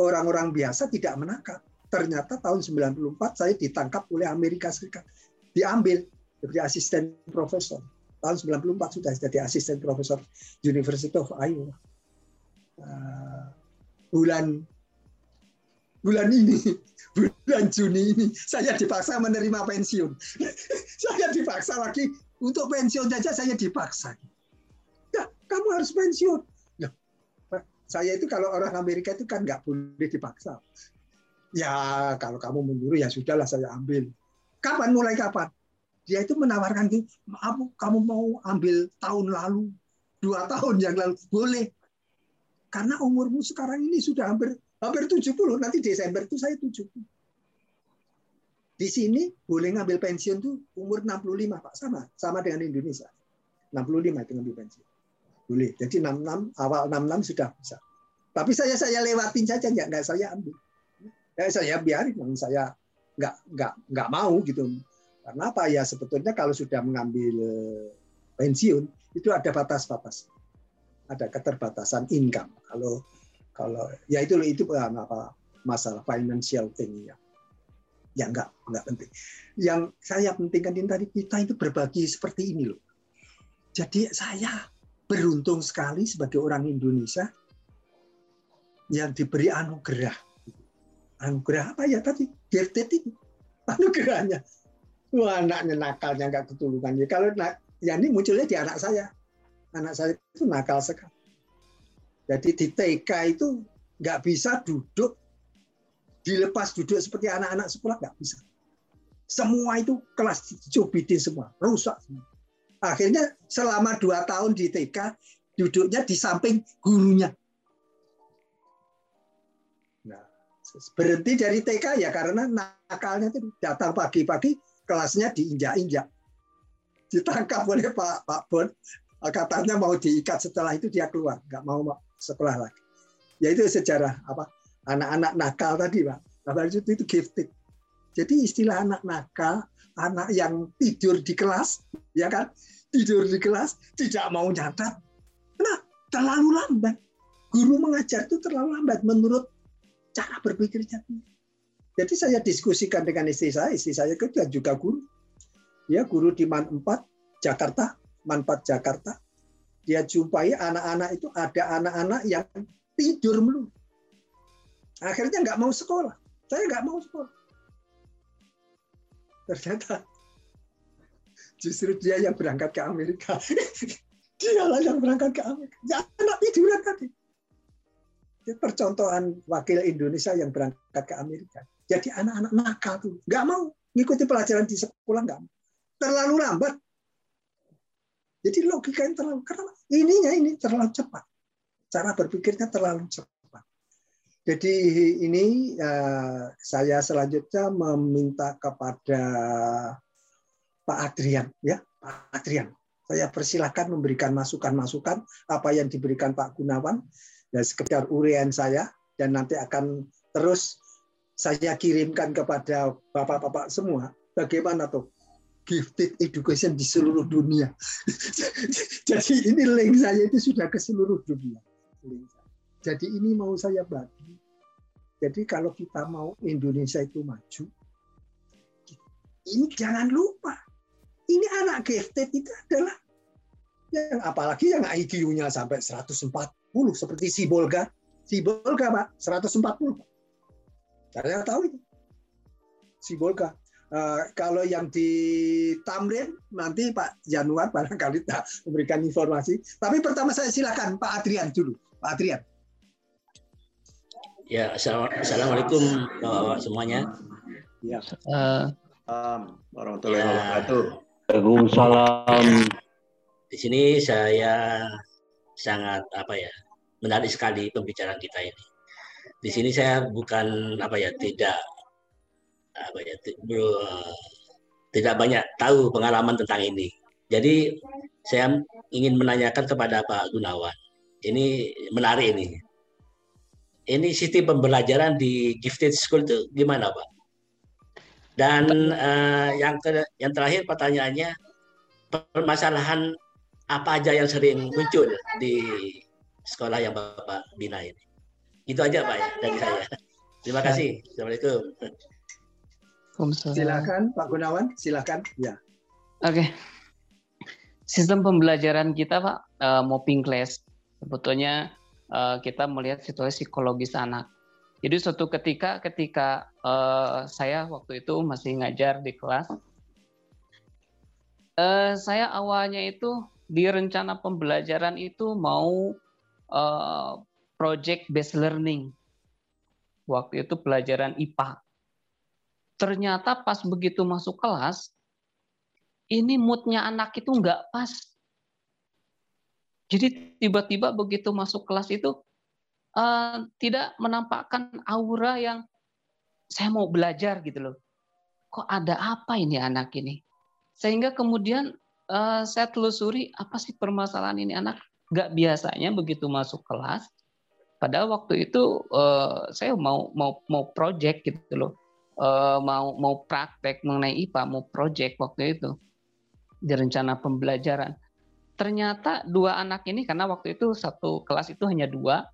orang-orang biasa tidak menangkap. Ternyata tahun 94 saya ditangkap oleh Amerika Serikat. Diambil jadi asisten profesor. Tahun 94 sudah jadi asisten profesor University of Iowa Eh, bulan bulan ini, bulan Juni ini, saya dipaksa menerima pensiun. saya dipaksa lagi untuk pensiun saja saya dipaksa. Ya, kamu harus pensiun. Ya, saya itu kalau orang Amerika itu kan nggak boleh dipaksa. Ya, kalau kamu menyuruh ya sudahlah saya ambil. Kapan mulai kapan? Dia itu menawarkan, maaf kamu mau ambil tahun lalu, dua tahun yang lalu, boleh karena umurmu sekarang ini sudah hampir hampir 70, nanti Desember itu saya 70. Di sini boleh ngambil pensiun tuh umur 65, Pak. Sama, sama dengan Indonesia. 65 itu ngambil pensiun. Boleh. Jadi 66 awal 66 sudah bisa. Tapi saya saya lewatin saja enggak enggak saya ambil. Ya, saya biarin saya nggak nggak nggak mau gitu. Karena apa ya sebetulnya kalau sudah mengambil eh, pensiun itu ada batas-batas ada keterbatasan income. Kalau kalau ya itu itu apa masalah financial thing ya. Ya enggak enggak penting. Yang saya pentingkan ini tadi kita itu berbagi seperti ini loh. Jadi saya beruntung sekali sebagai orang Indonesia yang diberi anugerah. Anugerah apa ya tadi? Gifted itu. Anugerahnya. Wah, anaknya nakalnya nggak ketulungan. Ya, kalau ya ini munculnya di anak saya anak saya itu nakal sekali. Jadi di TK itu nggak bisa duduk dilepas duduk seperti anak-anak sekolah nggak bisa. Semua itu kelas dicobitin semua, rusak. Akhirnya selama dua tahun di TK duduknya di samping gurunya. Nah, berhenti dari TK ya karena nakalnya itu datang pagi-pagi kelasnya diinjak-injak ditangkap oleh Pak Pak Bon katanya mau diikat setelah itu dia keluar nggak mau sekolah lagi. Ya itu sejarah apa anak-anak nakal tadi pak. Bapak itu itu gifted. Jadi istilah anak nakal anak yang tidur di kelas ya kan? Tidur di kelas tidak mau nyatat nah terlalu lambat. Guru mengajar itu terlalu lambat menurut cara berpikirnya jadi saya diskusikan dengan istri saya istri saya kerja juga guru. Ya guru di Man 4 Jakarta manfaat Jakarta, dia jumpai anak-anak itu ada anak-anak yang tidur melulu. Akhirnya nggak mau sekolah. Saya nggak mau sekolah. Ternyata justru dia yang berangkat ke Amerika. Dialah yang berangkat ke Amerika. Ya, anak tiduran tadi. Percontohan wakil Indonesia yang berangkat ke Amerika. Jadi anak-anak nakal tuh, nggak mau ngikuti pelajaran di sekolah nggak mau. Terlalu lambat jadi logika yang terlalu karena ininya ini terlalu cepat. Cara berpikirnya terlalu cepat. Jadi ini uh, saya selanjutnya meminta kepada Pak Adrian ya, Pak Adrian. Saya persilahkan memberikan masukan-masukan apa yang diberikan Pak Gunawan dan sekedar urian saya dan nanti akan terus saya kirimkan kepada bapak-bapak semua bagaimana tuh gifted education di seluruh dunia. Jadi ini link saya itu sudah ke seluruh dunia. Jadi ini mau saya bagi. Jadi kalau kita mau Indonesia itu maju, ini jangan lupa, ini anak gifted itu adalah yang apalagi yang IQ-nya sampai 140 seperti si Bolga, si Bolga Pak 140. Saya tahu itu. Si Bolga. Uh, kalau yang di Tamrin nanti Pak Januar barangkali tak memberikan informasi. Tapi pertama saya silakan Pak Adrian dulu. Pak Adrian. Ya, assalamualaikum bapak semuanya. Ya. Uh, warahmatullahi ya. wabarakatuh. Waalaikumsalam. Di sini saya sangat apa ya menarik sekali pembicaraan kita ini. Di sini saya bukan apa ya tidak apa ya bro, tidak banyak tahu pengalaman tentang ini. Jadi saya ingin menanyakan kepada Pak Gunawan. Ini menarik ini. Ini sistem pembelajaran di gifted school itu gimana Pak? Dan uh, yang ke, yang terakhir pertanyaannya permasalahan apa aja yang sering muncul di sekolah yang Bapak bina ini. Itu aja Pak ya dari saya. Terima kasih. Assalamualaikum. Silakan Pak Gunawan, silakan. Ya. Oke. Okay. Sistem pembelajaran kita Pak, uh, mopping class. Sebetulnya uh, kita melihat situasi psikologis anak. Jadi suatu ketika ketika uh, saya waktu itu masih ngajar di kelas, uh, saya awalnya itu di rencana pembelajaran itu mau uh, project based learning. Waktu itu pelajaran IPA ternyata pas begitu masuk kelas, ini moodnya anak itu nggak pas. Jadi tiba-tiba begitu masuk kelas itu uh, tidak menampakkan aura yang saya mau belajar gitu loh. Kok ada apa ini anak ini? Sehingga kemudian uh, saya telusuri apa sih permasalahan ini anak nggak biasanya begitu masuk kelas. Padahal waktu itu uh, saya mau mau mau project gitu loh uh, mau mau praktek mengenai IPA, mau project waktu itu di rencana pembelajaran. Ternyata dua anak ini karena waktu itu satu kelas itu hanya dua,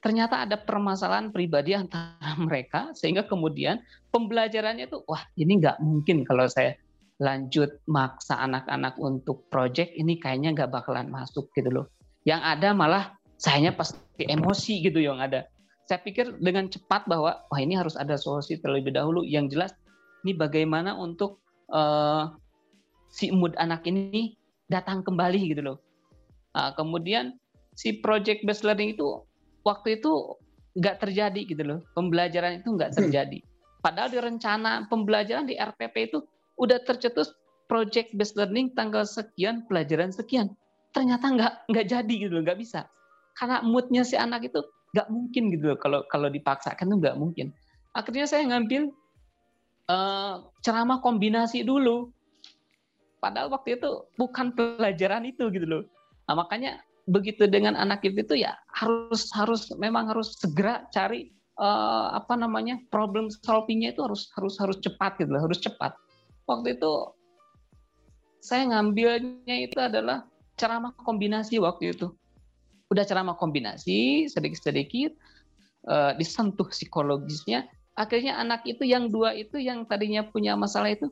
ternyata ada permasalahan pribadi antara mereka sehingga kemudian pembelajarannya itu wah ini nggak mungkin kalau saya lanjut maksa anak-anak untuk project ini kayaknya nggak bakalan masuk gitu loh. Yang ada malah sayanya pasti emosi gitu yang ada saya pikir dengan cepat bahwa wah ini harus ada solusi terlebih dahulu yang jelas ini bagaimana untuk uh, si mood anak ini datang kembali gitu loh. Uh, kemudian si project based learning itu waktu itu nggak terjadi gitu loh. Pembelajaran itu nggak hmm. terjadi. Padahal di rencana pembelajaran di RPP itu udah tercetus project based learning tanggal sekian pelajaran sekian. Ternyata nggak nggak jadi gitu loh, nggak bisa. Karena moodnya si anak itu nggak mungkin gitu loh kalau kalau dipaksakan itu nggak mungkin. Akhirnya saya ngambil uh, ceramah kombinasi dulu. Padahal waktu itu bukan pelajaran itu gitu loh. Nah, makanya begitu dengan anak itu itu ya harus harus memang harus segera cari uh, apa namanya problem solvingnya itu harus harus harus cepat gitu loh harus cepat. Waktu itu saya ngambilnya itu adalah ceramah kombinasi waktu itu udah ceramah kombinasi sedikit-sedikit uh, disentuh psikologisnya. Akhirnya anak itu yang dua itu yang tadinya punya masalah itu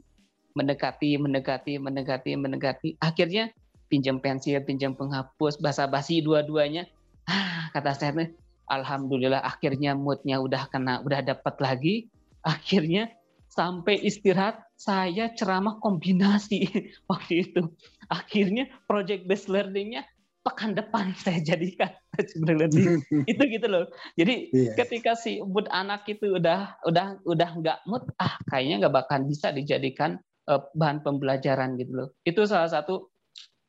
mendekati mendekati mendekati mendekati. Akhirnya pinjam pensil pinjam penghapus basa-basi dua-duanya. Ah kata saya alhamdulillah akhirnya moodnya udah kena udah dapat lagi. Akhirnya sampai istirahat saya ceramah kombinasi waktu itu. Akhirnya project based learningnya pekan depan saya jadikan. Itu gitu loh. Jadi yeah. ketika si mood anak itu udah udah udah nggak mood ah kayaknya nggak bakal bisa dijadikan uh, bahan pembelajaran gitu loh. Itu salah satu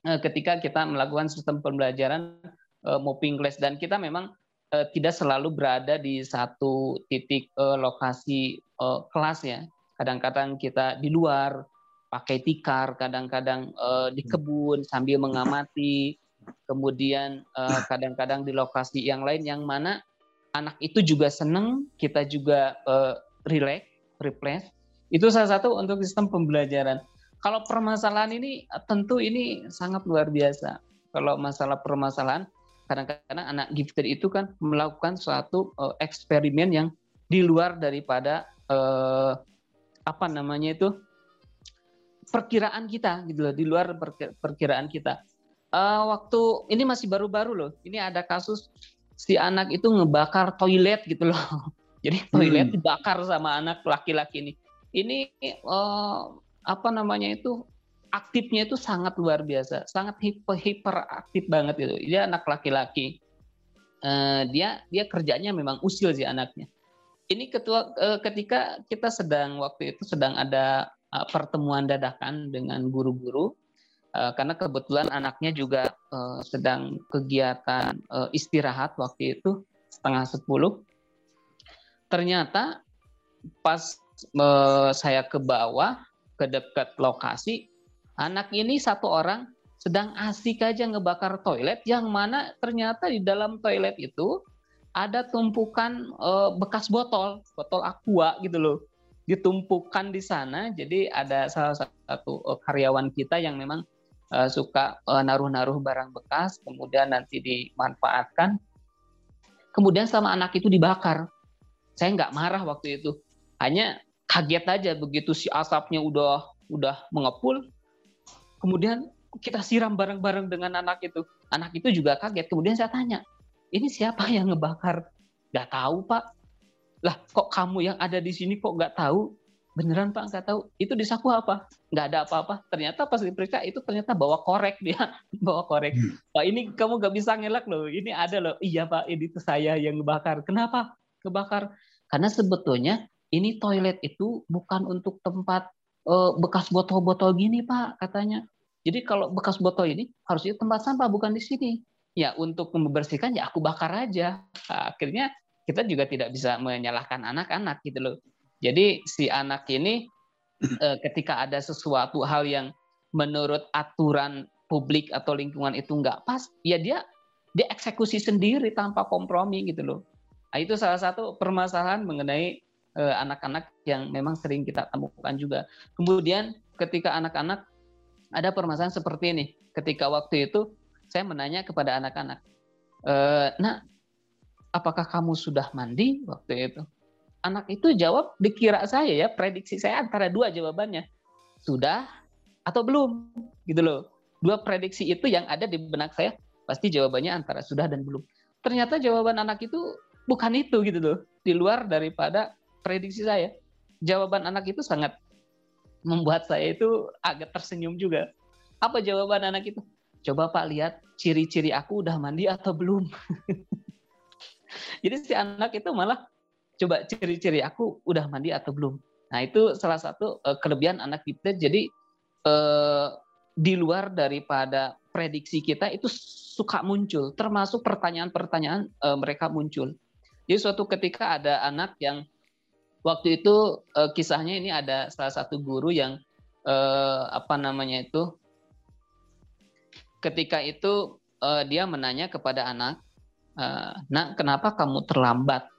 uh, ketika kita melakukan sistem pembelajaran uh, mopping class. Dan kita memang uh, tidak selalu berada di satu titik uh, lokasi uh, kelas ya. Kadang-kadang kita di luar pakai tikar kadang-kadang uh, di kebun sambil mengamati kemudian eh, kadang-kadang uh, di lokasi yang lain yang mana anak itu juga senang, kita juga uh, relax, replace. Itu salah satu untuk sistem pembelajaran. Kalau permasalahan ini tentu ini sangat luar biasa. Kalau masalah permasalahan, kadang-kadang anak gifted itu kan melakukan suatu uh, eksperimen yang di luar daripada uh, apa namanya itu perkiraan kita gitu loh, di luar perkiraan kita. Uh, waktu ini masih baru-baru loh. Ini ada kasus si anak itu ngebakar toilet gitu loh. Jadi toilet hmm. dibakar sama anak laki-laki ini. Ini uh, apa namanya itu aktifnya itu sangat luar biasa, sangat hiper, hiperaktif banget gitu. Dia anak laki-laki. Uh, dia dia kerjanya memang usil sih anaknya. Ini ketua uh, ketika kita sedang waktu itu sedang ada uh, pertemuan dadakan dengan guru-guru karena kebetulan anaknya juga uh, sedang kegiatan uh, istirahat waktu itu setengah sepuluh. Ternyata pas uh, saya ke bawah ke dekat lokasi Anak ini satu orang sedang asik aja ngebakar toilet yang mana ternyata di dalam toilet itu ada tumpukan uh, bekas botol, botol aqua gitu loh. Ditumpukan di sana. Jadi ada salah satu karyawan kita yang memang uh, suka naruh-naruh barang bekas kemudian nanti dimanfaatkan. Kemudian sama anak itu dibakar. Saya nggak marah waktu itu. Hanya kaget aja begitu si asapnya udah udah mengepul, Kemudian kita siram bareng-bareng dengan anak itu. Anak itu juga kaget. Kemudian saya tanya, ini siapa yang ngebakar? Gak tahu pak. Lah kok kamu yang ada di sini kok gak tahu? Beneran pak gak tahu. Itu di saku apa? Gak ada apa-apa. Ternyata pas diperiksa itu ternyata bawa korek dia. bawa korek. Hmm. Pak ini kamu gak bisa ngelak loh. Ini ada loh. Iya pak ini tuh saya yang ngebakar. Kenapa? Kebakar. Karena sebetulnya ini toilet itu bukan untuk tempat uh, bekas botol-botol gini pak katanya jadi kalau bekas botol ini harus di tempat sampah bukan di sini. Ya untuk membersihkan ya aku bakar aja. Nah, akhirnya kita juga tidak bisa menyalahkan anak-anak gitu loh. Jadi si anak ini eh, ketika ada sesuatu hal yang menurut aturan publik atau lingkungan itu nggak pas, ya dia dia eksekusi sendiri tanpa kompromi gitu loh. Nah, itu salah satu permasalahan mengenai eh, anak-anak yang memang sering kita temukan juga. Kemudian ketika anak-anak ada permasalahan seperti ini. Ketika waktu itu saya menanya kepada anak-anak, e, "Nak, apakah kamu sudah mandi waktu itu?" Anak itu jawab dikira saya ya, prediksi saya antara dua jawabannya. Sudah atau belum gitu loh. Dua prediksi itu yang ada di benak saya pasti jawabannya antara sudah dan belum. Ternyata jawaban anak itu bukan itu gitu loh. Di luar daripada prediksi saya. Jawaban anak itu sangat membuat saya itu agak tersenyum juga. Apa jawaban anak itu? Coba Pak lihat ciri-ciri aku udah mandi atau belum. Jadi si anak itu malah coba ciri-ciri aku udah mandi atau belum. Nah itu salah satu uh, kelebihan anak kita. Jadi uh, di luar daripada prediksi kita itu suka muncul, termasuk pertanyaan-pertanyaan uh, mereka muncul. Jadi suatu ketika ada anak yang waktu itu uh, kisahnya ini ada salah satu guru yang uh, apa namanya itu ketika itu uh, dia menanya kepada anak, uh, nak kenapa kamu terlambat?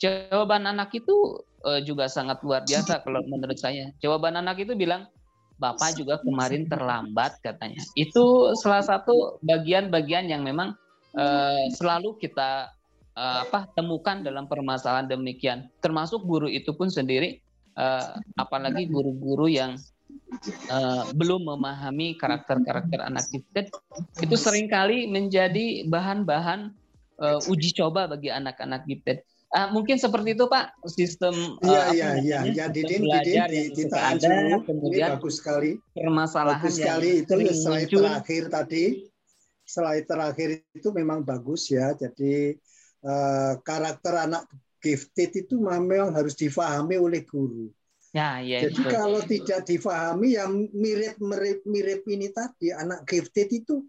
Jawaban anak itu uh, juga sangat luar biasa kalau menurut saya. Jawaban anak itu bilang, bapak juga kemarin terlambat katanya. Itu salah satu bagian-bagian yang memang uh, selalu kita uh, apa temukan dalam permasalahan demikian. Termasuk guru itu pun sendiri, uh, apalagi guru-guru yang uh, belum memahami karakter-karakter anak gifted, itu sering kali menjadi bahan-bahan uh, uji coba bagi anak-anak gifted. Uh, mungkin seperti itu Pak sistem Iya uh, iya iya. ya Didin Didin di, kita ada kemudian bagus sekali. permasalahan bagus sekali. Itu slide terakhir tadi. Slide terakhir itu memang bagus ya. Jadi Eh, karakter anak gifted itu memang harus difahami oleh guru. Ya, ya, Jadi betul. kalau tidak difahami yang mirip-mirip mirip ini tadi anak gifted itu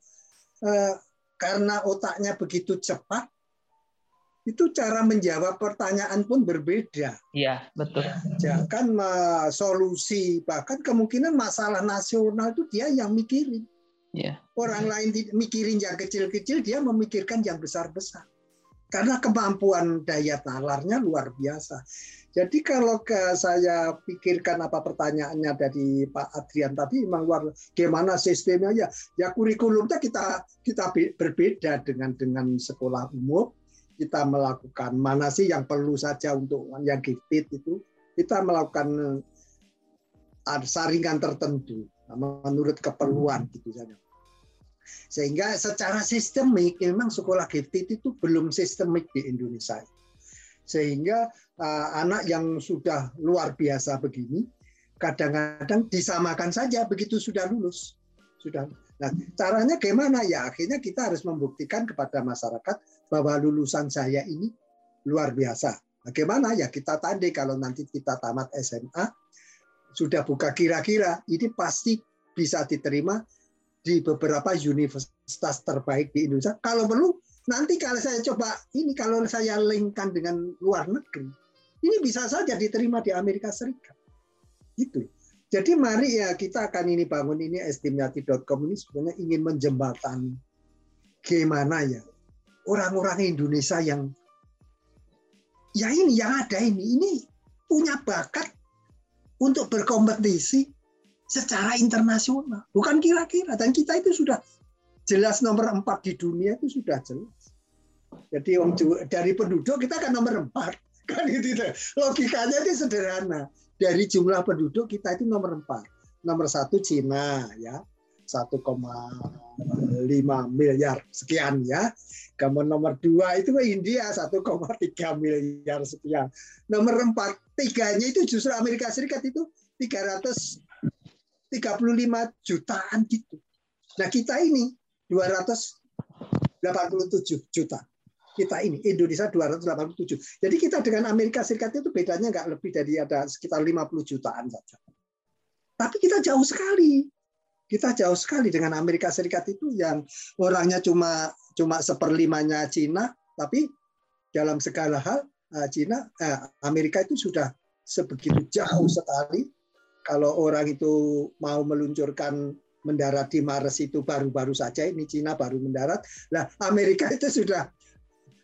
eh, karena otaknya begitu cepat itu cara menjawab pertanyaan pun berbeda. Iya, betul. Ya, kan solusi bahkan kemungkinan masalah nasional itu dia yang mikirin. Ya. Orang lain mikirin yang kecil-kecil, dia memikirkan yang besar-besar karena kemampuan daya nalarnya luar biasa. Jadi kalau ke saya pikirkan apa pertanyaannya dari Pak Adrian tadi memang luar gimana sistemnya ya ya kurikulumnya kita kita berbeda dengan dengan sekolah umum kita melakukan mana sih yang perlu saja untuk yang gifted itu kita melakukan uh, saringan tertentu menurut keperluan gitu saja. Sehingga secara sistemik memang sekolah gifted itu belum sistemik di Indonesia. Sehingga uh, anak yang sudah luar biasa begini kadang-kadang disamakan saja begitu sudah lulus. Sudah. Nah, caranya gimana ya? Akhirnya kita harus membuktikan kepada masyarakat bahwa lulusan saya ini luar biasa. Bagaimana ya kita tandai kalau nanti kita tamat SMA sudah buka kira-kira ini pasti bisa diterima di beberapa universitas terbaik di Indonesia. Kalau perlu nanti kalau saya coba ini kalau saya linkkan dengan luar negeri, ini bisa saja diterima di Amerika Serikat. Itu. Jadi mari ya kita akan ini bangun ini estimati.com ini sebenarnya ingin menjembatani gimana ya orang-orang Indonesia yang ya ini yang ada ini ini punya bakat untuk berkompetisi secara internasional. Bukan kira-kira dan kita itu sudah jelas nomor empat di dunia itu sudah jelas. Jadi dari penduduk kita kan nomor empat. Kan gitu logikanya itu sederhana. Dari jumlah penduduk kita itu nomor empat. Nomor satu Cina ya 1,5 miliar sekian ya. Kemudian nomor dua itu India 1,3 miliar sekian. Nomor empat tiganya itu justru Amerika Serikat itu 335 jutaan gitu. Nah kita ini 287 juta. Kita ini Indonesia 287. Jadi kita dengan Amerika Serikat itu bedanya nggak lebih dari ada sekitar 50 jutaan saja. Tapi kita jauh sekali kita jauh sekali dengan Amerika Serikat itu yang orangnya cuma cuma seperlimanya Cina, tapi dalam segala hal eh, Cina, eh, Amerika itu sudah sebegitu jauh sekali. Kalau orang itu mau meluncurkan mendarat di Mars itu baru-baru saja, ini Cina baru mendarat. Nah, Amerika itu sudah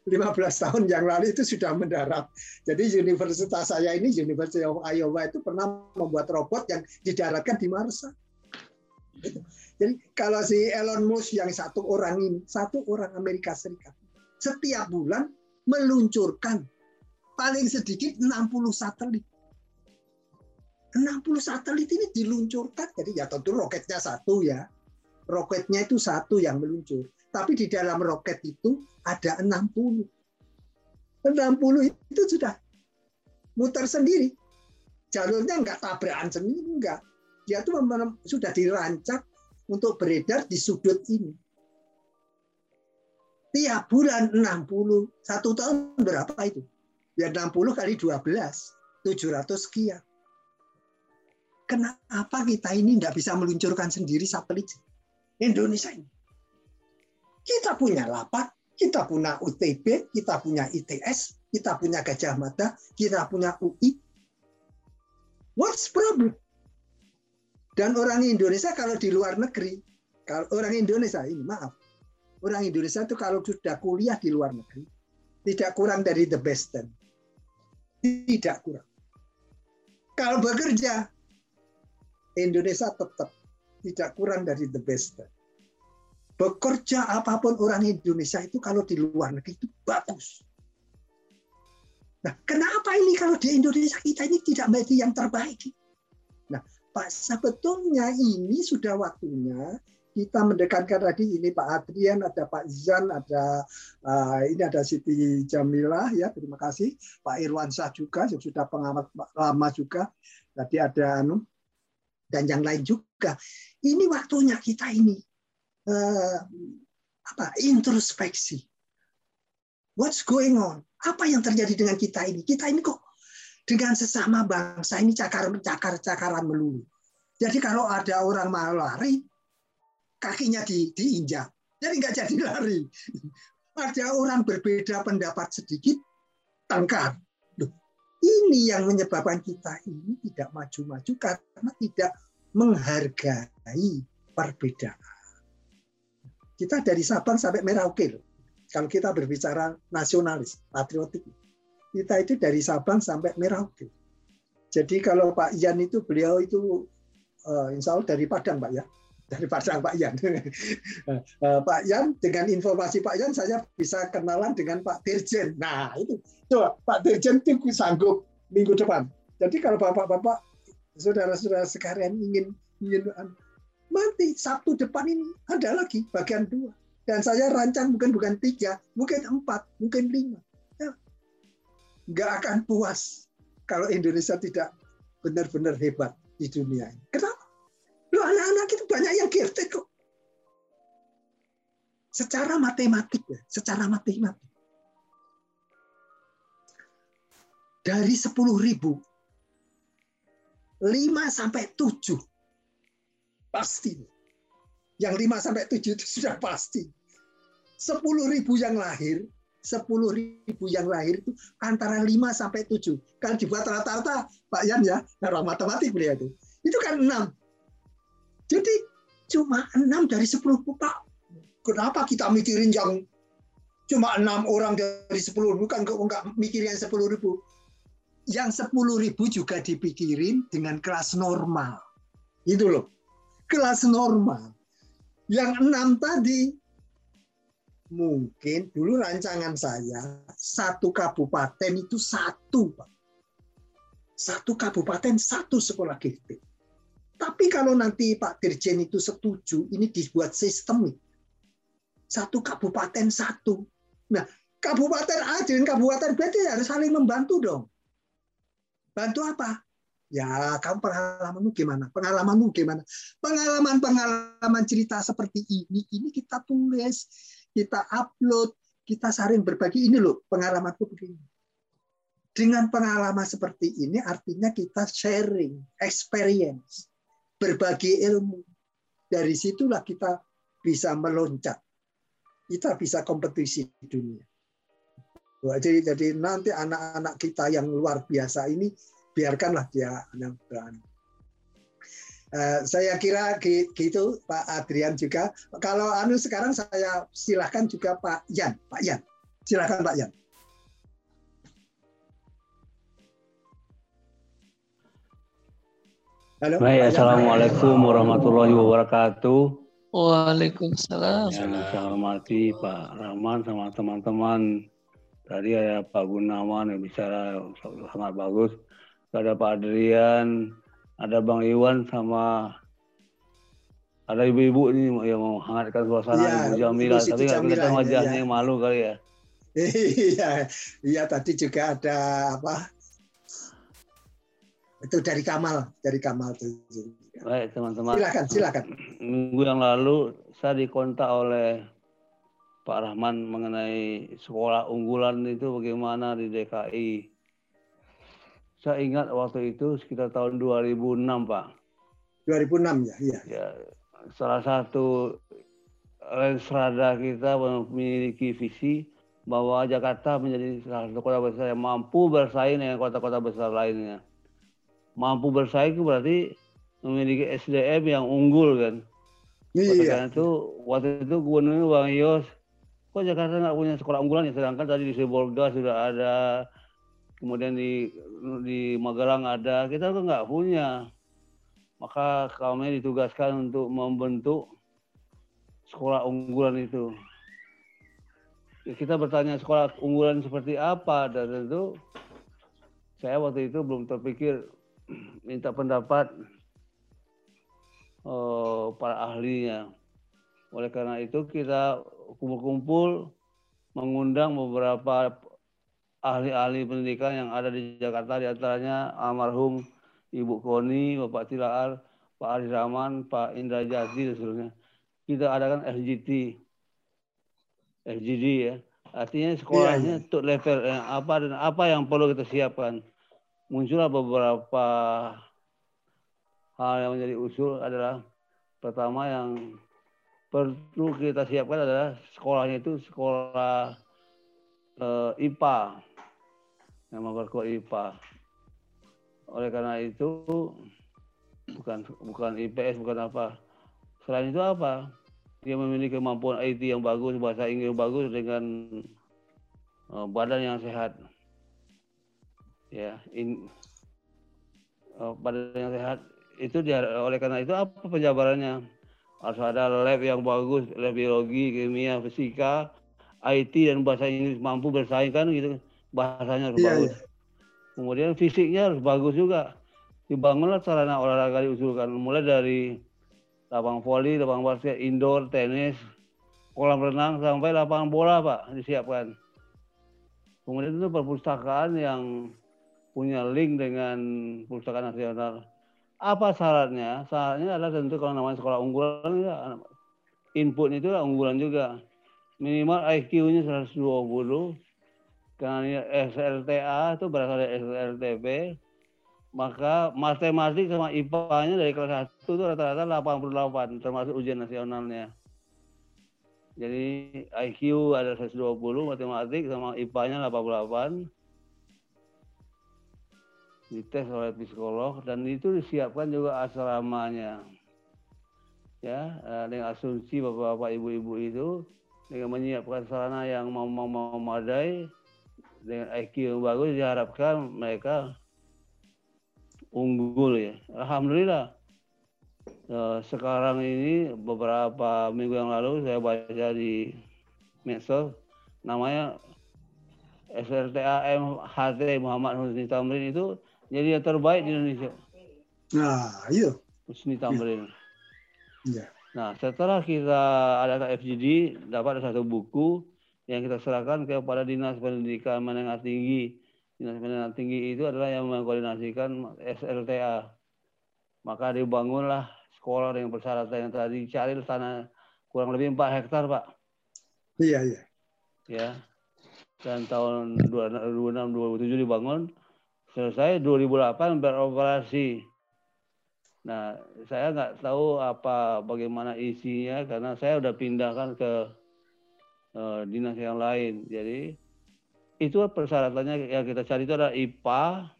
15 tahun yang lalu itu sudah mendarat. Jadi universitas saya ini, University of Iowa itu pernah membuat robot yang didaratkan di Mars. Jadi kalau si Elon Musk yang satu orang ini, satu orang Amerika Serikat, setiap bulan meluncurkan paling sedikit 60 satelit. 60 satelit ini diluncurkan, jadi ya tentu roketnya satu ya. Roketnya itu satu yang meluncur. Tapi di dalam roket itu ada 60. 60 itu sudah muter sendiri. Jalurnya enggak tabrakan sendiri, enggak dia tuh sudah dirancang untuk beredar di sudut ini. Tiap bulan 60, satu tahun berapa itu? Ya 60 kali 12, 700 sekian. Kenapa kita ini nggak bisa meluncurkan sendiri satelit Indonesia ini? Kita punya lapak, kita punya UTB, kita punya ITS, kita punya Gajah Mada, kita punya UI. What's problem? Dan orang Indonesia kalau di luar negeri, kalau orang Indonesia ini maaf, orang Indonesia itu kalau sudah kuliah di luar negeri tidak kurang dari the best ten, tidak kurang. Kalau bekerja Indonesia tetap tidak kurang dari the best ten. Bekerja apa pun orang Indonesia itu kalau di luar negeri itu bagus. Nah, kenapa ini kalau di Indonesia kita ini tidak menjadi yang terbaik? Nah, Pak, sebetulnya ini sudah waktunya kita mendekatkan tadi ini Pak Adrian, ada Pak Zan, ada uh, ini ada Siti Jamilah ya, terima kasih. Pak Irwansyah juga yang sudah pengamat lama juga. Tadi ada anu dan yang lain juga. Ini waktunya kita ini uh, apa introspeksi. What's going on? Apa yang terjadi dengan kita ini? Kita ini kok dengan sesama bangsa ini cakar-cakar-cakaran melulu. Jadi kalau ada orang mau lari, kakinya di, diinjak. Jadi nggak jadi lari. Ada orang berbeda pendapat sedikit, tangkar. ini yang menyebabkan kita ini tidak maju-maju karena tidak menghargai perbedaan. Kita dari Sabang sampai Merauke. Kalau kita berbicara nasionalis, patriotik kita itu dari Sabang sampai Merauke. Jadi kalau Pak Ian itu beliau itu uh, insya Allah dari Padang Pak ya. daripada Pak Yan. Eh, Pak Yan dengan informasi Pak Yan saya bisa kenalan dengan Pak Dirjen. Nah itu coba Pak Dirjen itu sanggup minggu depan. Jadi kalau bapak-bapak saudara-saudara sekalian ingin ingin mati Sabtu depan ini ada lagi bagian dua. Dan saya rancang mungkin bukan tiga, mungkin empat, mungkin lima. Nggak akan puas kalau Indonesia tidak benar-benar hebat di dunia ini. Kenapa? Loh anak-anak itu banyak yang gifted kok. Secara matematik ya, secara matematik. Dari 10 ribu, 5 sampai 7 pasti. Yang 5 sampai 7 itu sudah pasti. 10 ribu yang lahir, 10 ribu yang lahir itu antara 5 sampai 7. Kalau dibuat rata-rata, Pak Yan ya, orang matematik beliau itu. Itu kan 6. Jadi cuma enam dari sepuluh Pak. Kenapa kita mikirin yang cuma enam orang dari sepuluh ribu kan nggak mikirin yang sepuluh ribu. Yang sepuluh ribu juga dipikirin dengan kelas normal. Itu loh. Kelas normal. Yang enam tadi mungkin dulu rancangan saya satu kabupaten itu satu Pak. Satu kabupaten satu sekolah gifted. Tapi kalau nanti Pak Dirjen itu setuju, ini dibuat sistem Satu kabupaten satu. Nah, kabupaten A dengan kabupaten B itu harus saling membantu dong. Bantu apa? Ya, kamu pengalamanmu gimana? Pengalamanmu gimana? Pengalaman-pengalaman cerita seperti ini, ini kita tulis, kita upload, kita saling berbagi. Ini loh, pengalamanku begini. Dengan pengalaman seperti ini, artinya kita sharing, experience berbagi ilmu. Dari situlah kita bisa meloncat. Kita bisa kompetisi di dunia. Jadi, jadi nanti anak-anak kita yang luar biasa ini biarkanlah dia yang berani. Uh, saya kira gitu Pak Adrian juga. Kalau anu sekarang saya silahkan juga Pak Yan. Pak Yan, silahkan Pak Yan. Halo. Baik, Assalamualaikum warahmatullahi wabarakatuh. Waalaikumsalam. Yang saya hormati Pak Rahman sama teman-teman. Tadi ada Pak Gunawan yang bicara sangat bagus. Ada Pak Adrian, ada Bang Iwan sama ada ibu-ibu ini yang menghangatkan suasana ya, Ibu Jamila. Tapi nggak kelihatan wajahnya ya. malu kali ya. Iya, iya tadi juga ada apa itu dari Kamal, dari Kamal itu. Baik teman-teman. Silakan, silakan. Minggu yang lalu saya dikontak oleh Pak Rahman mengenai sekolah unggulan itu bagaimana di DKI. Saya ingat waktu itu sekitar tahun 2006 Pak. 2006 ya, iya. Ya, salah satu Lensrada kita memiliki visi bahwa Jakarta menjadi salah satu kota besar yang mampu bersaing dengan kota-kota besar lainnya mampu bersaing itu berarti memiliki SDM yang unggul kan. Iya. Karena itu waktu itu gubernur Bang Yos, kok Jakarta nggak punya sekolah unggulan ya? Sedangkan tadi di Sibolga sudah ada, kemudian di di Magelang ada, kita kan nggak punya. Maka kami ditugaskan untuk membentuk sekolah unggulan itu. Ya, kita bertanya sekolah unggulan seperti apa dan tentu saya waktu itu belum terpikir minta pendapat uh, para ahlinya. Oleh karena itu kita kumpul-kumpul mengundang beberapa ahli-ahli pendidikan yang ada di Jakarta, di antaranya almarhum Ibu Koni, Bapak Tilaar, Pak Ari Rahman, Pak Indra Jati, dan seterusnya. Kita adakan SGT, SGD ya. Artinya sekolahnya yeah, yeah. level yang apa dan apa yang perlu kita siapkan muncullah beberapa hal yang menjadi usul adalah pertama yang perlu kita siapkan adalah sekolahnya itu sekolah eh, IPA yang memperkuat IPA. Oleh karena itu bukan bukan IPS bukan apa. Selain itu apa? Dia memiliki kemampuan IT yang bagus, bahasa Inggris yang bagus dengan eh, badan yang sehat ya in, uh, badan yang sehat itu dia oleh karena itu apa penjabarannya Harus ada lab yang bagus, lab biologi, kimia, fisika, IT dan bahasa Inggris mampu bersaing kan gitu. Bahasanya harus yeah, bagus. Yeah. Kemudian fisiknya harus bagus juga. Dibangunlah sarana olahraga diusulkan mulai dari lapang voli, lapang basket, indoor, tenis, kolam renang sampai lapangan bola Pak disiapkan. Kemudian itu perpustakaan yang punya link dengan perpustakaan nasional. Apa syaratnya? Syaratnya adalah tentu kalau namanya sekolah unggulan ya, input itu unggulan juga. Minimal IQ-nya 120. Karena SLTA itu berasal dari SLTP. Maka matematik sama IPA-nya dari kelas 1 itu rata-rata 88 termasuk ujian nasionalnya. Jadi IQ ada 120, matematik sama IPA-nya 88 dites oleh psikolog dan itu disiapkan juga asramanya ya eh, dengan asumsi bapak-bapak ibu-ibu itu dengan menyiapkan sarana yang memadai dengan IQ yang bagus diharapkan mereka unggul ya alhamdulillah eh, sekarang ini beberapa minggu yang lalu saya baca di medsos namanya SRTAM HT Muhammad Husni Tamrin itu jadi yang terbaik di Indonesia. Nah, iya. Husni Tamrin. Iya. Nah, setelah kita ada FGD, dapat satu buku yang kita serahkan kepada Dinas Pendidikan Menengah Tinggi. Dinas Pendidikan Tinggi itu adalah yang mengkoordinasikan SLTA. Maka dibangunlah sekolah dengan persyaratan yang tadi cari tanah kurang lebih 4 hektar, Pak. Iya, iya. Ya. Dan tahun 2006 2007 dibangun selesai 2008 beroperasi. Nah, saya nggak tahu apa bagaimana isinya karena saya udah pindahkan ke uh, dinas yang lain. Jadi itu persyaratannya yang kita cari itu ada IPA,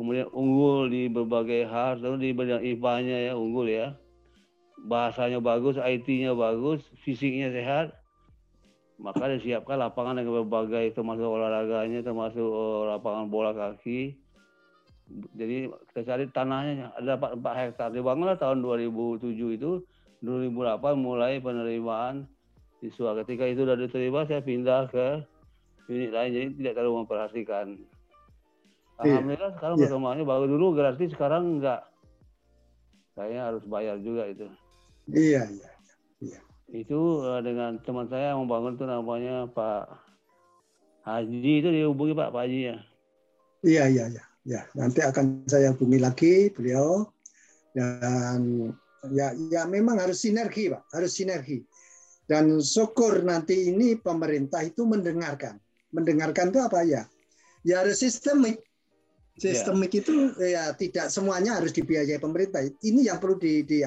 kemudian unggul di berbagai hal, lalu di bidang IPA-nya ya unggul ya. Bahasanya bagus, IT-nya bagus, fisiknya sehat, maka disiapkan lapangan dengan berbagai termasuk olahraganya termasuk uh, lapangan bola kaki jadi kita cari tanahnya ada 4, 4 hektar dibangunlah tahun 2007 itu 2008 mulai penerimaan siswa ketika itu sudah diterima saya pindah ke unit lain jadi tidak terlalu memperhatikan iya. Alhamdulillah sekarang yeah. perkembangannya baru dulu gratis sekarang enggak kayaknya harus bayar juga itu iya iya iya itu uh, dengan teman saya yang membangun itu namanya Pak Haji itu dihubungi Pak Pak Haji ya. Iya iya iya. Ya nanti akan saya hubungi lagi beliau dan ya ya memang harus sinergi Pak harus sinergi dan syukur nanti ini pemerintah itu mendengarkan mendengarkan itu apa ya ya harus sistemik Sistemik yeah. itu ya tidak semuanya harus dibiayai pemerintah. Ini yang perlu di, di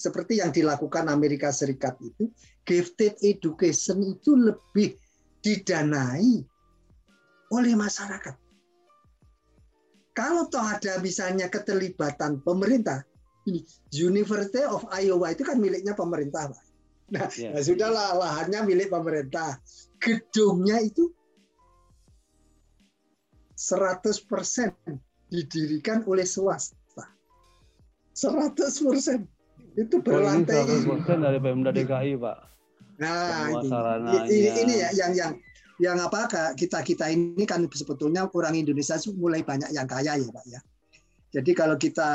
seperti yang dilakukan Amerika Serikat itu, gifted education itu lebih didanai oleh masyarakat. Kalau toh ada misalnya keterlibatan pemerintah, ini University of Iowa itu kan miliknya pemerintah, Pak. Nah, yeah. nah sudahlah lahannya milik pemerintah. Gedungnya itu 100% didirikan oleh swasta. 100% itu berlantai. Oh, 100% dari Pemda DKI, Pak. Nah, ini, ini, ini ya yang yang yang apa kita kita ini kan sebetulnya orang Indonesia mulai banyak yang kaya ya, Pak ya. Jadi kalau kita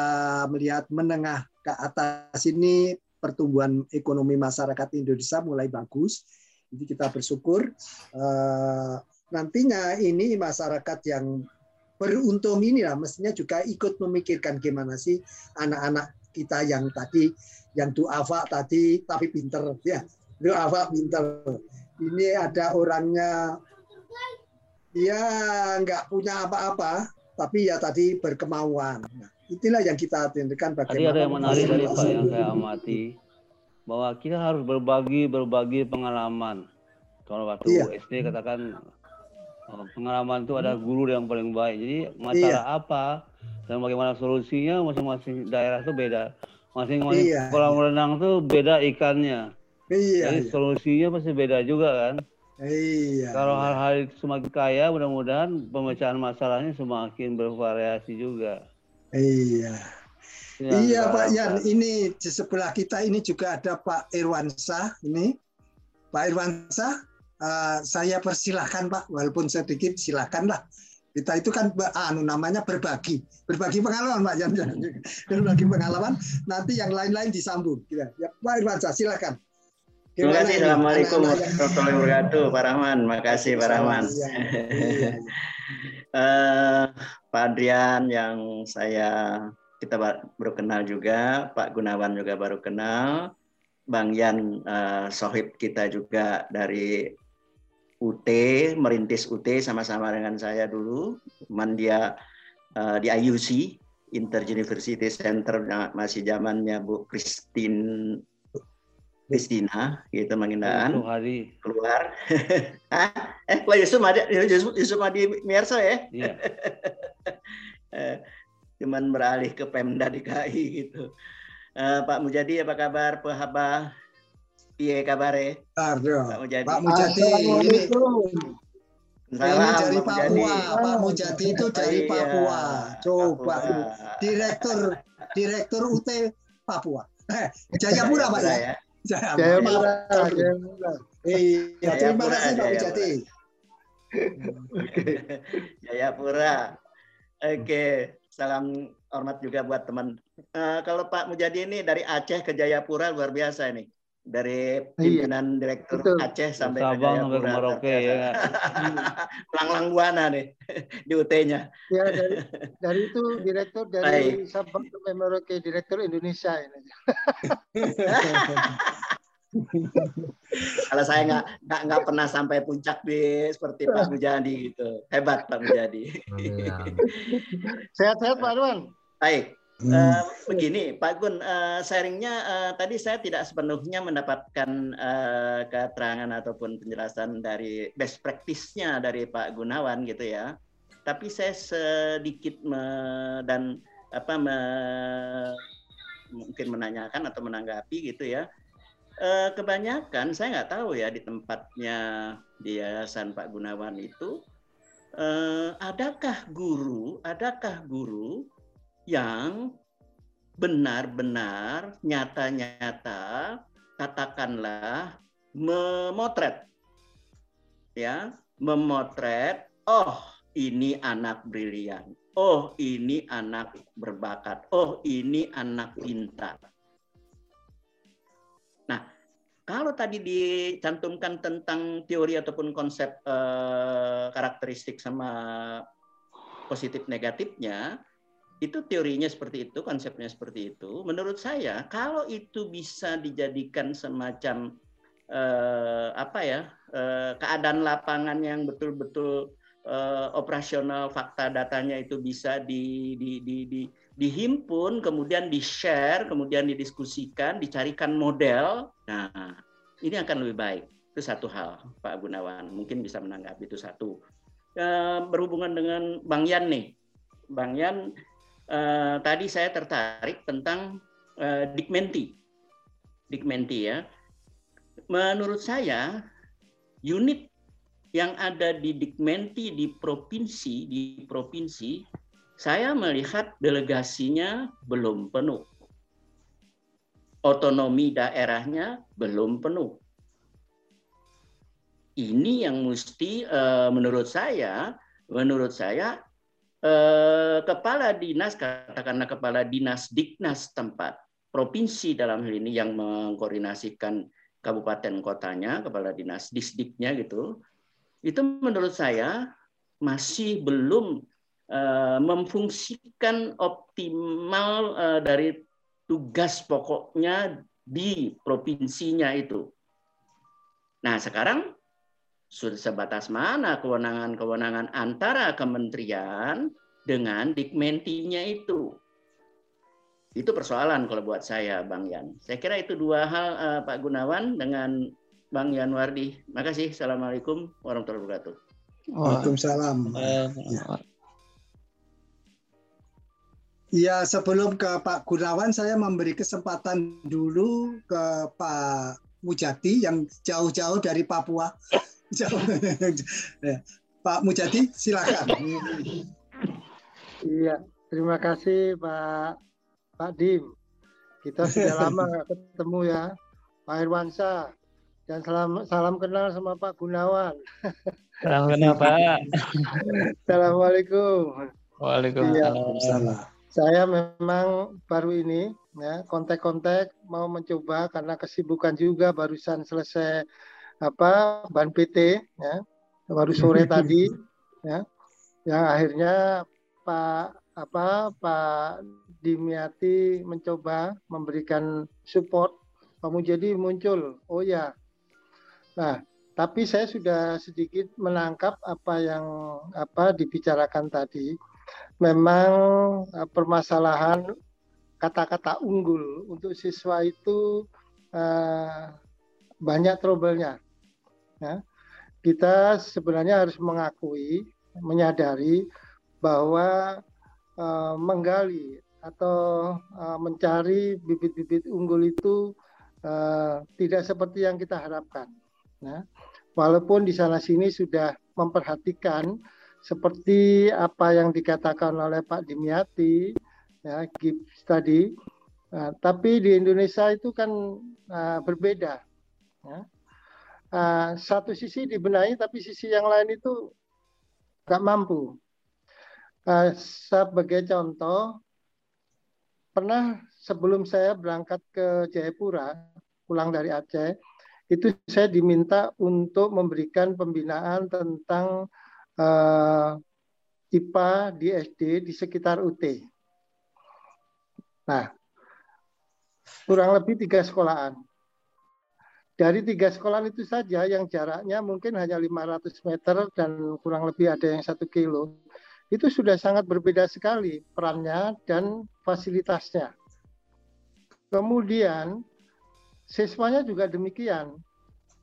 melihat menengah ke atas ini pertumbuhan ekonomi masyarakat Indonesia mulai bagus. Jadi kita bersyukur eh, nantinya ini masyarakat yang beruntung ini lah mestinya juga ikut memikirkan gimana sih anak-anak kita yang tadi yang duafa tadi tapi pinter ya. Duafa pinter. Ini ada orangnya ya nggak punya apa-apa tapi ya tadi berkemauan. nah, itulah yang kita tindakan bagaimana tadi ada yang menarik dari Pak yang saya amati bahwa kita harus berbagi berbagi pengalaman kalau waktu iya. SD katakan Oh, pengalaman itu ada guru yang paling baik. Jadi masalah iya. apa dan bagaimana solusinya masing-masing daerah itu beda. Masing-masing iya, kolam renang itu beda ikannya. Iya. Jadi iya. solusinya pasti beda juga kan. Iya. Kalau hal-hal semakin kaya, mudah-mudahan pemecahan masalahnya semakin bervariasi juga. Iya. Ya, iya Pak Yan, ini di sebelah kita ini juga ada Pak Irwansyah ini. Pak Irwansyah, uh, saya persilahkan Pak, walaupun sedikit silakanlah. Kita itu kan anu namanya berbagi, berbagi pengalaman Pak Yan. berbagi pengalaman, nanti yang lain-lain disambung. Ya, Pak Irwansyah, silakan. Terima kasih. Assalamualaikum warahmatullahi wabarakatuh, Pak Rahman. Makasih Pak Rahman. uh, Pak Adrian yang saya kita baru kenal juga, Pak Gunawan juga baru kenal, Bang Yan uh, sohib kita juga dari UT, merintis UT sama-sama dengan saya dulu, cuman dia uh, di IUC, Inter University Center masih zamannya Bu Christine Kristina gitu mengindaan hari keluar eh Pak Yusuf ada Yusuf Yusuf Adi Mierso ya yeah. cuman beralih ke Pemda DKI gitu. Uh, Pak Mujadi apa kabar? Pahaba piye kabare? Aduh. Pak Mujadi. Pak Mujadi ini Salam, dari Papua. Mujadi. Pak Mujadi itu dari iya, Papua. Coba Papua. direktur direktur UT Papua. Eh, Jayapura Pak ya? Ya. Jayapura. Jayapura. Iya, terima kasih Pak Mujadi. Jayapura. Oke salam hormat juga buat teman. Uh, kalau Pak Mujadi ini dari Aceh ke Jayapura luar biasa ini. Dari iya. pimpinan iya, direktur betul. Aceh sampai Sabang ke. Sampai ke Merauke ya. Lang-lang buana nih di UT-nya. Ya dari, dari itu direktur dari Baik. Sabang sampai Merauke direktur Indonesia ini. Kalau saya nggak nggak nggak pernah sampai puncak di seperti Pak Mujadi gitu, hebat Pak Mujadi. Sehat-sehat Pak Irwan. Baik. Uh, begini, Pak Gun, uh, sharingnya uh, tadi saya tidak sepenuhnya mendapatkan uh, keterangan ataupun penjelasan dari best practice-nya dari Pak Gunawan gitu ya. Tapi saya sedikit me, dan apa me, mungkin menanyakan atau menanggapi gitu ya eh, kebanyakan saya nggak tahu ya di tempatnya di Yayasan Pak Gunawan itu eh, adakah guru, adakah guru yang benar-benar nyata-nyata katakanlah memotret ya, memotret oh ini anak brilian. Oh, ini anak berbakat. Oh, ini anak pintar kalau tadi dicantumkan tentang teori ataupun konsep eh, karakteristik sama positif negatifnya, itu teorinya seperti itu, konsepnya seperti itu. Menurut saya, kalau itu bisa dijadikan semacam eh, apa ya eh, keadaan lapangan yang betul-betul eh, operasional, fakta datanya itu bisa di, di, di, di dihimpun, kemudian di-share, kemudian didiskusikan, dicarikan model. Nah, ini akan lebih baik. Itu satu hal, Pak Gunawan. Mungkin bisa menanggapi itu satu. E, berhubungan dengan Bang Yan nih. Bang Yan, e, tadi saya tertarik tentang e, Dikmenti. Dikmenti ya. Menurut saya, unit yang ada di Dikmenti di provinsi, di provinsi saya melihat delegasinya belum penuh. Otonomi daerahnya belum penuh. Ini yang mesti eh, menurut saya, menurut saya eh, kepala dinas katakanlah kepala dinas diknas tempat provinsi dalam hal ini yang mengkoordinasikan kabupaten kotanya, kepala dinas disdiknya gitu, itu menurut saya masih belum Eh, memfungsikan optimal uh, dari tugas pokoknya di provinsinya itu. Nah, sekarang sudah sebatas mana kewenangan-kewenangan antara kementerian dengan dikmentinya itu. Itu persoalan kalau buat saya, Bang Yan. Saya kira itu dua hal uh, Pak Gunawan dengan Bang Yanwardi. Makasih. Assalamualaikum warahmatullahi wabarakatuh. Waalaikumsalam. Ya. Ya, sebelum ke Pak Gunawan, saya memberi kesempatan dulu ke Pak Mujati yang jauh-jauh dari Papua. Ya. Pak Mujati, silakan. Iya, terima kasih Pak Pak Dim. Kita sudah lama nggak ketemu ya. Pak Irwansa. Dan salam, salam kenal sama Pak Gunawan. Salam kenal Pak. Assalamualaikum. Waalaikumsalam. Iya. Saya memang baru ini ya kontak-kontak mau mencoba karena kesibukan juga barusan selesai apa ban PT ya baru sore tadi ya. Yang akhirnya Pak apa Pak Dimiati mencoba memberikan support. Kamu jadi muncul. Oh ya. Nah tapi saya sudah sedikit menangkap apa yang apa dibicarakan tadi. Memang uh, permasalahan kata-kata unggul. Untuk siswa itu uh, banyak trouble-nya. Ya. Kita sebenarnya harus mengakui, menyadari bahwa uh, menggali atau uh, mencari bibit-bibit unggul itu uh, tidak seperti yang kita harapkan. Ya. Walaupun di sana sini sudah memperhatikan seperti apa yang dikatakan oleh Pak Dimyati, ya, Gibbs tadi. Nah, tapi di Indonesia itu kan uh, berbeda. Ya. Uh, satu sisi dibenahi, tapi sisi yang lain itu nggak mampu. Uh, sebagai contoh, pernah sebelum saya berangkat ke Jayapura, pulang dari Aceh, itu saya diminta untuk memberikan pembinaan tentang uh, eh, IPA di SD di sekitar UT. Nah, kurang lebih tiga sekolahan. Dari tiga sekolahan itu saja yang jaraknya mungkin hanya 500 meter dan kurang lebih ada yang satu kilo. Itu sudah sangat berbeda sekali perannya dan fasilitasnya. Kemudian siswanya juga demikian.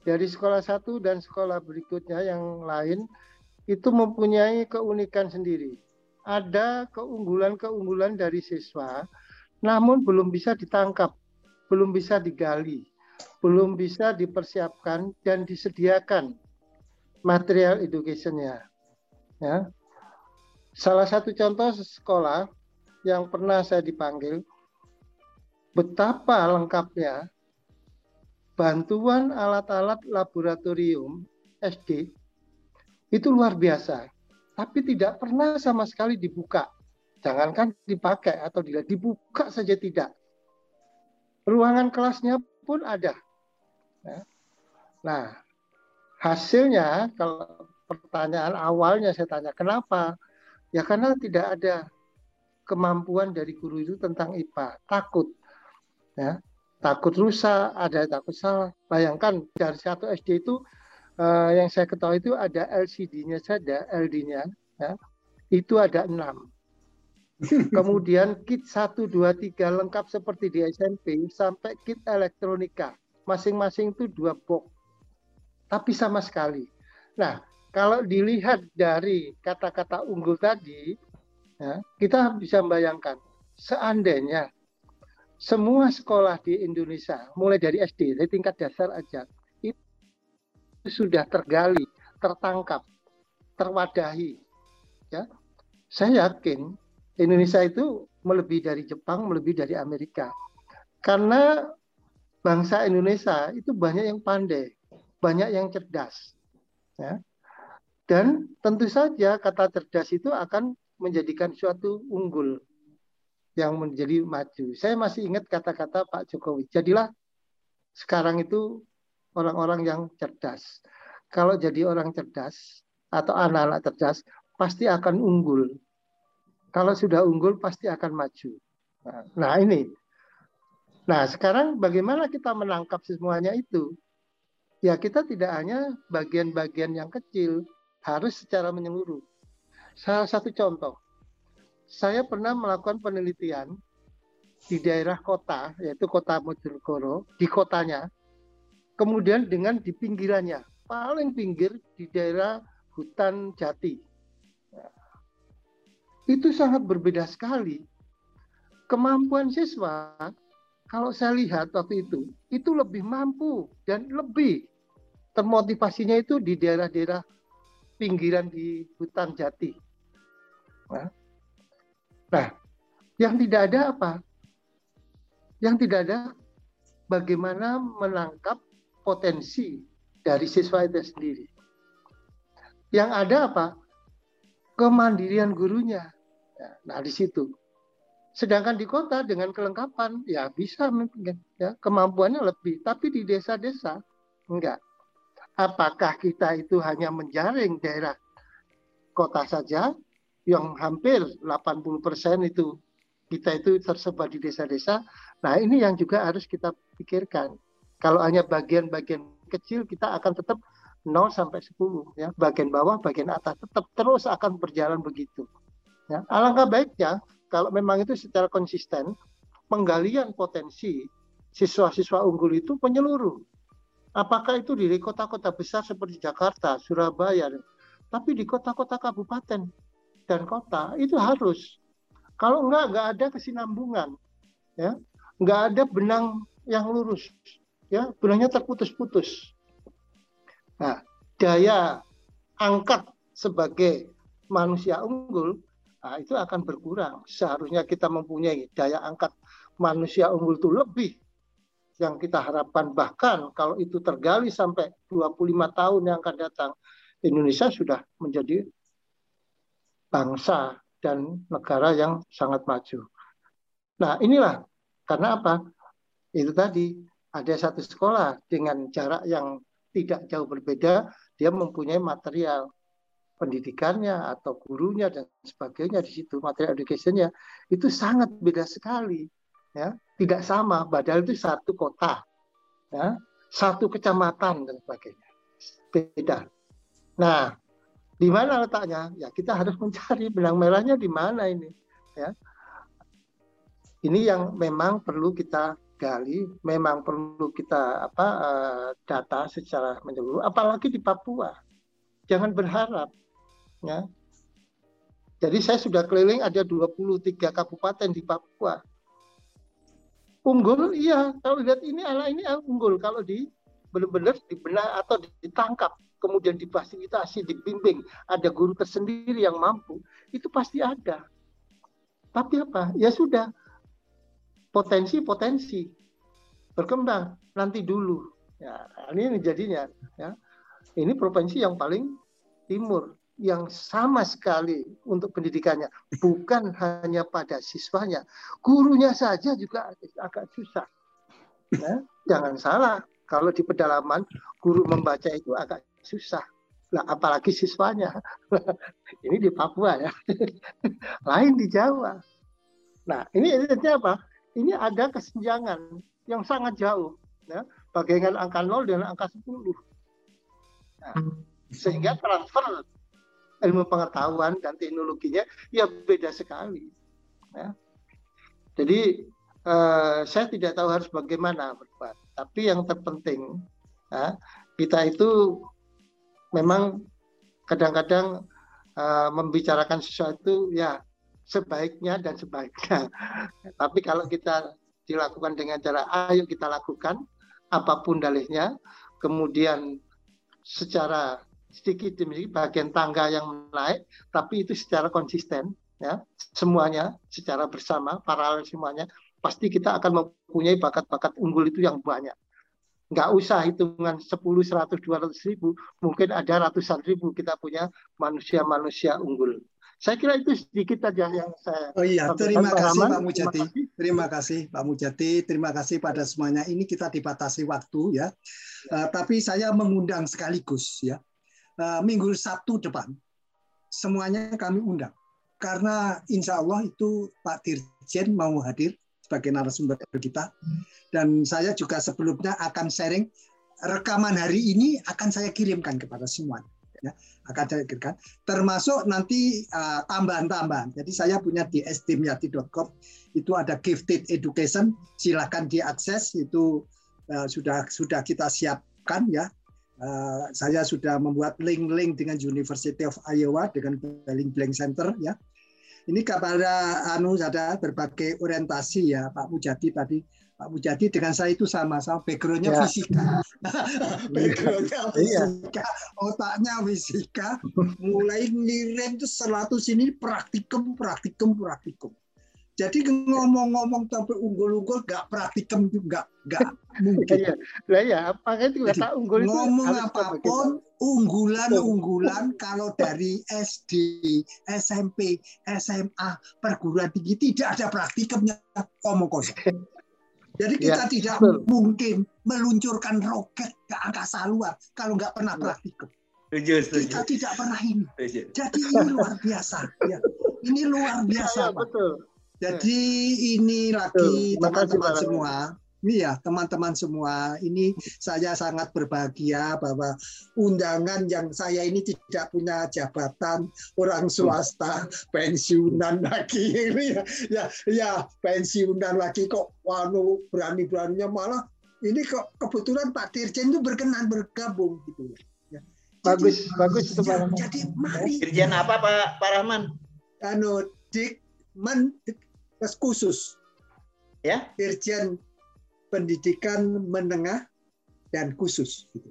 Dari sekolah satu dan sekolah berikutnya yang lain itu mempunyai keunikan sendiri. Ada keunggulan-keunggulan dari siswa, namun belum bisa ditangkap, belum bisa digali, belum bisa dipersiapkan dan disediakan material educationnya. Ya. Salah satu contoh sekolah yang pernah saya dipanggil, betapa lengkapnya bantuan alat-alat laboratorium SD itu luar biasa. Tapi tidak pernah sama sekali dibuka. Jangankan dipakai atau tidak dibuka saja tidak. Ruangan kelasnya pun ada. Ya. Nah, hasilnya kalau pertanyaan awalnya saya tanya kenapa? Ya karena tidak ada kemampuan dari guru itu tentang IPA, takut. Ya, takut rusak, ada takut salah. Bayangkan dari satu SD itu uh, yang saya ketahui itu ada LCD-nya saja, LD-nya, ya, itu ada enam. Kemudian kit 1, 2, 3 lengkap seperti di SMP sampai kit elektronika. Masing-masing itu dua box. Tapi sama sekali. Nah, kalau dilihat dari kata-kata unggul tadi, ya, kita bisa membayangkan seandainya semua sekolah di Indonesia, mulai dari SD, dari tingkat dasar aja, sudah tergali, tertangkap, terwadahi. Ya, saya yakin Indonesia itu melebihi dari Jepang, melebihi dari Amerika. Karena bangsa Indonesia itu banyak yang pandai, banyak yang cerdas. Ya. Dan tentu saja kata cerdas itu akan menjadikan suatu unggul yang menjadi maju. Saya masih ingat kata-kata Pak Jokowi. Jadilah sekarang itu orang-orang yang cerdas. Kalau jadi orang cerdas atau anak-anak cerdas, pasti akan unggul. Kalau sudah unggul, pasti akan maju. Nah ini. Nah sekarang bagaimana kita menangkap semuanya itu? Ya kita tidak hanya bagian-bagian yang kecil, harus secara menyeluruh. Salah satu contoh, saya pernah melakukan penelitian di daerah kota, yaitu kota Mojokerto, di kotanya, kemudian dengan di pinggirannya, paling pinggir di daerah hutan jati. Itu sangat berbeda sekali. Kemampuan siswa, kalau saya lihat waktu itu, itu lebih mampu dan lebih termotivasinya itu di daerah-daerah pinggiran di hutan jati. Nah, nah yang tidak ada apa? Yang tidak ada bagaimana menangkap potensi dari siswa itu sendiri. Yang ada apa? Kemandirian gurunya. Ya, nah di situ. Sedangkan di kota dengan kelengkapan ya bisa mungkin ya kemampuannya lebih. Tapi di desa-desa enggak. Apakah kita itu hanya menjaring daerah kota saja yang hampir 80% itu kita itu tersebar di desa-desa. Nah, ini yang juga harus kita pikirkan. Kalau hanya bagian-bagian kecil kita akan tetap 0 sampai 10 ya. Bagian bawah, bagian atas tetap terus akan berjalan begitu. Ya, alangkah baiknya kalau memang itu secara konsisten penggalian potensi siswa-siswa unggul itu menyeluruh. Apakah itu di kota-kota besar seperti Jakarta, Surabaya, tapi di kota-kota kabupaten dan kota itu harus. Kalau enggak, enggak ada kesinambungan, ya, enggak ada benang yang lurus, ya, benangnya terputus-putus. Nah, daya angkat sebagai manusia unggul nah, itu akan berkurang. Seharusnya kita mempunyai daya angkat manusia unggul itu lebih yang kita harapkan bahkan kalau itu tergali sampai 25 tahun yang akan datang Indonesia sudah menjadi bangsa dan negara yang sangat maju. Nah, inilah karena apa? Itu tadi ada satu sekolah dengan jarak yang tidak jauh berbeda, dia mempunyai material pendidikannya atau gurunya dan sebagainya di situ material educationnya itu sangat beda sekali ya. Tidak sama padahal itu satu kota ya. Satu kecamatan dan sebagainya. Beda. Nah di mana letaknya? Ya kita harus mencari benang merahnya di mana ini ya. Ini yang memang perlu kita gali memang perlu kita apa uh, data secara menyeluruh apalagi di Papua. Jangan berharap Ya. Jadi saya sudah keliling ada 23 kabupaten di Papua. Unggul, iya. Kalau lihat ini anak ini unggul. Kalau di benar-benar dibenar atau ditangkap, kemudian difasilitasi, dibimbing, ada guru tersendiri yang mampu, itu pasti ada. Tapi apa? Ya sudah, potensi-potensi berkembang nanti dulu. Ya, ini jadinya. Ya. Ini provinsi yang paling timur yang sama sekali untuk pendidikannya, bukan hanya pada siswanya, gurunya saja juga agak susah. Ya, jangan salah, kalau di pedalaman guru membaca itu agak susah. Lah, apalagi siswanya. ini di Papua ya. Lain di Jawa. Nah, ini intinya apa? Ini ada kesenjangan yang sangat jauh. Ya, bagaikan angka 0 dengan angka 10. Nah, sehingga transfer ilmu pengetahuan dan teknologinya ya beda sekali. Ya. Jadi eh, saya tidak tahu harus bagaimana berbuat. Tapi yang terpenting ya, kita itu memang kadang-kadang eh, membicarakan sesuatu ya sebaiknya dan sebaiknya. Tapi kalau kita dilakukan dengan cara ayo kita lakukan apa pun dalihnya, kemudian secara sedikit demi sedikit bagian tangga yang naik, tapi itu secara konsisten, ya semuanya secara bersama, paralel semuanya, pasti kita akan mempunyai bakat-bakat unggul itu yang banyak. Nggak usah hitungan 10, 100, 200 ribu, mungkin ada ratusan ribu kita punya manusia-manusia unggul. Saya kira itu sedikit saja yang saya. Oh iya, terima kasih Pak Mujati. Terima kasih Pak Mujati. Terima kasih pada semuanya. Ini kita dibatasi waktu ya. Uh, tapi saya mengundang sekaligus ya Eh, minggu Sabtu depan semuanya kami undang. Karena insya Allah itu Pak Dirjen mau hadir sebagai narasumber kita. Dan saya juga sebelumnya akan sharing rekaman hari ini akan saya kirimkan kepada semua. Ya akan saya kirimkan. Termasuk nanti uh, tambahan-tambahan. Jadi saya punya di sdmiati.com itu ada gifted education. Silahkan diakses itu uh, sudah sudah kita siapkan ya Uh, saya sudah membuat link-link dengan University of Iowa dengan Belling Blank Center ya. Ini kepada anu ada berbagai orientasi ya Pak Mujadi tadi. Pak Mujadi dengan saya itu sama-sama backgroundnya ya. fisika. backgroundnya iya. fisika, otaknya fisika. Mulai nilai itu selalu sini praktikum, praktikum, praktikum. Jadi ngomong-ngomong sampai unggul-unggul gak praktikum juga gak mungkin. Iya, lah ya, apa itu kata unggul itu ngomong apa pun unggulan-unggulan kalau dari SD, SMP, SMA, perguruan tinggi tidak ada praktikumnya omong kosong. Jadi kita ya, tidak betul. mungkin meluncurkan roket ke angkasa luar kalau nggak pernah praktikum. Kita tidak pernah ini. Jadi ini luar biasa. Ya. Ini luar biasa, ya, ya, Betul. Jadi ini lagi teman-teman semua. Iya, teman-teman semua, ini saya sangat berbahagia bahwa undangan yang saya ini tidak punya jabatan orang swasta, pensiunan lagi ini ya, ya, ya pensiunan lagi kok, wanu berani-beraninya malah ini kok kebetulan Pak Dirjen itu berkenan bergabung gitu ya. Bagus, jadi, bagus itu ya, Pak Jadi mari. Dirjen apa Pak Pak Rahman? Anu Dik Men khusus. Ya. Dirjen Pendidikan Menengah dan Khusus. Gitu.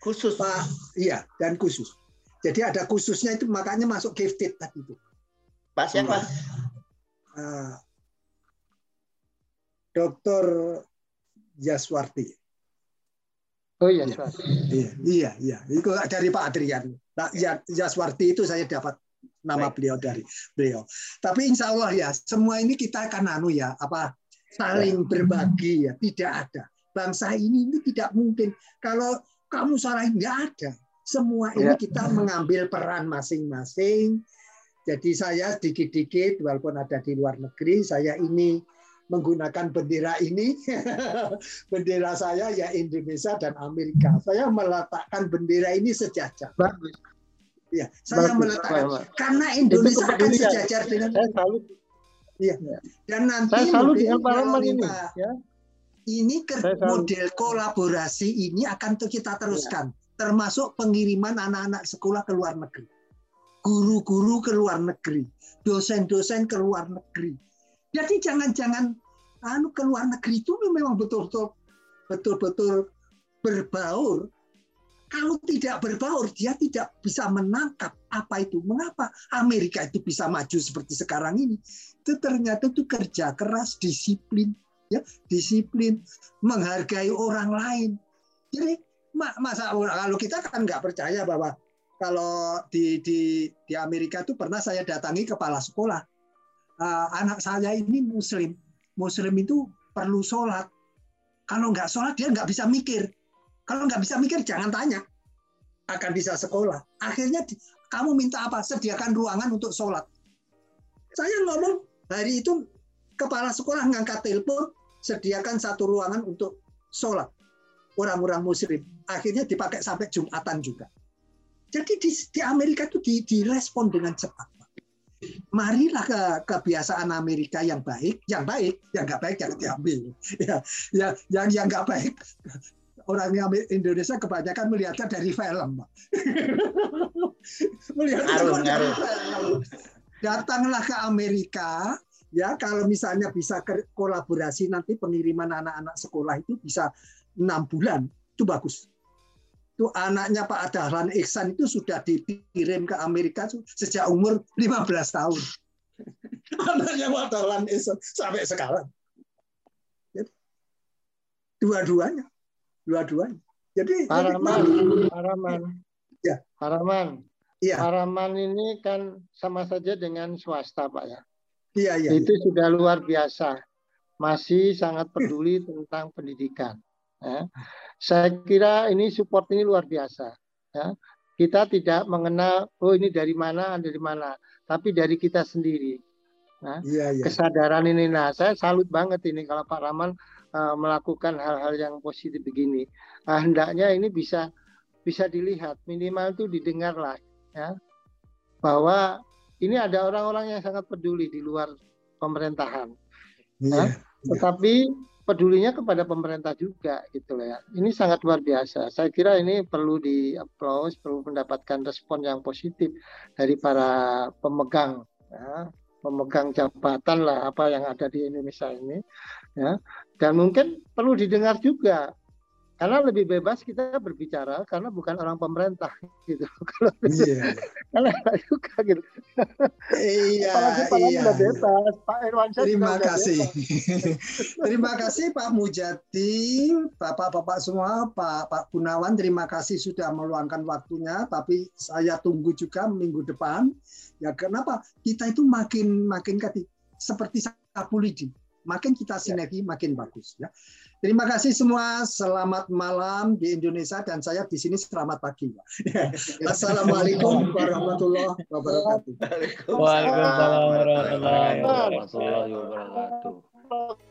Khusus. Pak, iya dan khusus. Jadi ada khususnya itu makanya masuk gifted tadi itu. Pak siapa? Uh, Dokter Jaswarti. Oh iya, iya, iya, iya. Itu dari Pak Adrian. Nah, Jaswarti itu saya dapat nama Baik. beliau dari beliau. Tapi insya Allah ya semua ini kita akan anu ya apa saling berbagi ya tidak ada bangsa ini ini tidak mungkin kalau kamu salah nggak ada semua ini ya. kita mengambil peran masing-masing. Jadi saya dikit-dikit walaupun ada di luar negeri saya ini menggunakan bendera ini bendera saya ya Indonesia dan Amerika. Saya meletakkan bendera ini sejajar. Bagus. Ya, saya Bagus, meletakkan karena Indonesia akan sejajar dengan saya salut. Iya. Ya. Dan nanti saya salut dengan Pak ini. Ya. Ini model kolaborasi ini akan kita teruskan, ya. termasuk pengiriman anak-anak sekolah ke luar negeri, guru-guru ke luar negeri, dosen-dosen ke luar negeri. Jadi jangan-jangan anu ke luar negeri itu memang betul-betul betul-betul berbaur kalau tidak berbaur, dia tidak bisa menangkap apa itu. Mengapa Amerika itu bisa maju seperti sekarang ini? Itu ternyata itu kerja keras, disiplin, ya, disiplin, menghargai orang lain. Jadi masa kalau kita kan nggak percaya bahwa kalau di di di Amerika itu pernah saya datangi kepala sekolah, uh, anak saya ini Muslim, Muslim itu perlu sholat. Kalau nggak sholat dia nggak bisa mikir kalau nggak bisa mikir, jangan tanya. Akan bisa sekolah. Akhirnya kamu minta apa? Sediakan ruangan untuk sholat. Saya ngomong hari itu kepala sekolah ngangkat telepon, sediakan satu ruangan untuk sholat. Orang-orang muslim. Akhirnya dipakai sampai Jumatan juga. Jadi di, di Amerika itu di, direspon dengan cepat. Marilah ke kebiasaan Amerika yang baik, yang baik, yang nggak baik jangan diambil. Ya, ya, yang yang nggak baik orang Indonesia kebanyakan melihatnya dari film. ngaruh, film. Datanglah ke Amerika, ya kalau misalnya bisa kolaborasi nanti pengiriman anak-anak sekolah itu bisa enam bulan, itu bagus. Itu anaknya Pak Dahlan Iksan itu sudah dikirim ke Amerika sejak umur 15 tahun. anaknya Pak Dahlan Iksan sampai sekarang. Dua-duanya dua-duanya. Jadi Paraman, Paraman. Ya. Paraman. Iya. Paraman ini kan sama saja dengan swasta, Pak ya. Iya, iya. Itu iya. sudah luar biasa. Masih sangat peduli tentang pendidikan. Ya. Saya kira ini support ini luar biasa. Ya. Kita tidak mengenal, oh ini dari mana, dari mana, tapi dari kita sendiri. Nah, iya, iya. Kesadaran ini, nah saya salut banget ini kalau Pak Rahman uh, melakukan hal-hal yang positif begini. Nah, hendaknya ini bisa bisa dilihat minimal itu didengar lah ya bahwa ini ada orang-orang yang sangat peduli di luar pemerintahan. Yeah, ya. Tetapi pedulinya kepada pemerintah juga gitu loh ya. Ini sangat luar biasa. Saya kira ini perlu di applause, perlu mendapatkan respon yang positif dari para pemegang ya, pemegang jabatan lah apa yang ada di Indonesia ini ya dan mungkin perlu didengar juga karena lebih bebas kita berbicara karena bukan orang pemerintah gitu. Kalau iya. karena juga gitu. Iya, Apalagi iya. bebas. Pak Irwansyah Terima kasih. terima kasih Pak Mujati, Bapak-bapak semua, Pak Pak Gunawan, terima kasih sudah meluangkan waktunya. Tapi saya tunggu juga minggu depan. Ya kenapa? Kita itu makin makin seperti sapu lidi makin kita ya. sinergi makin bagus ya. Terima kasih semua. Selamat malam di Indonesia dan saya di sini selamat pagi. Assalamualaikum warahmatullahi wabarakatuh. Waalaikumsalam warahmatullahi wabarakatuh.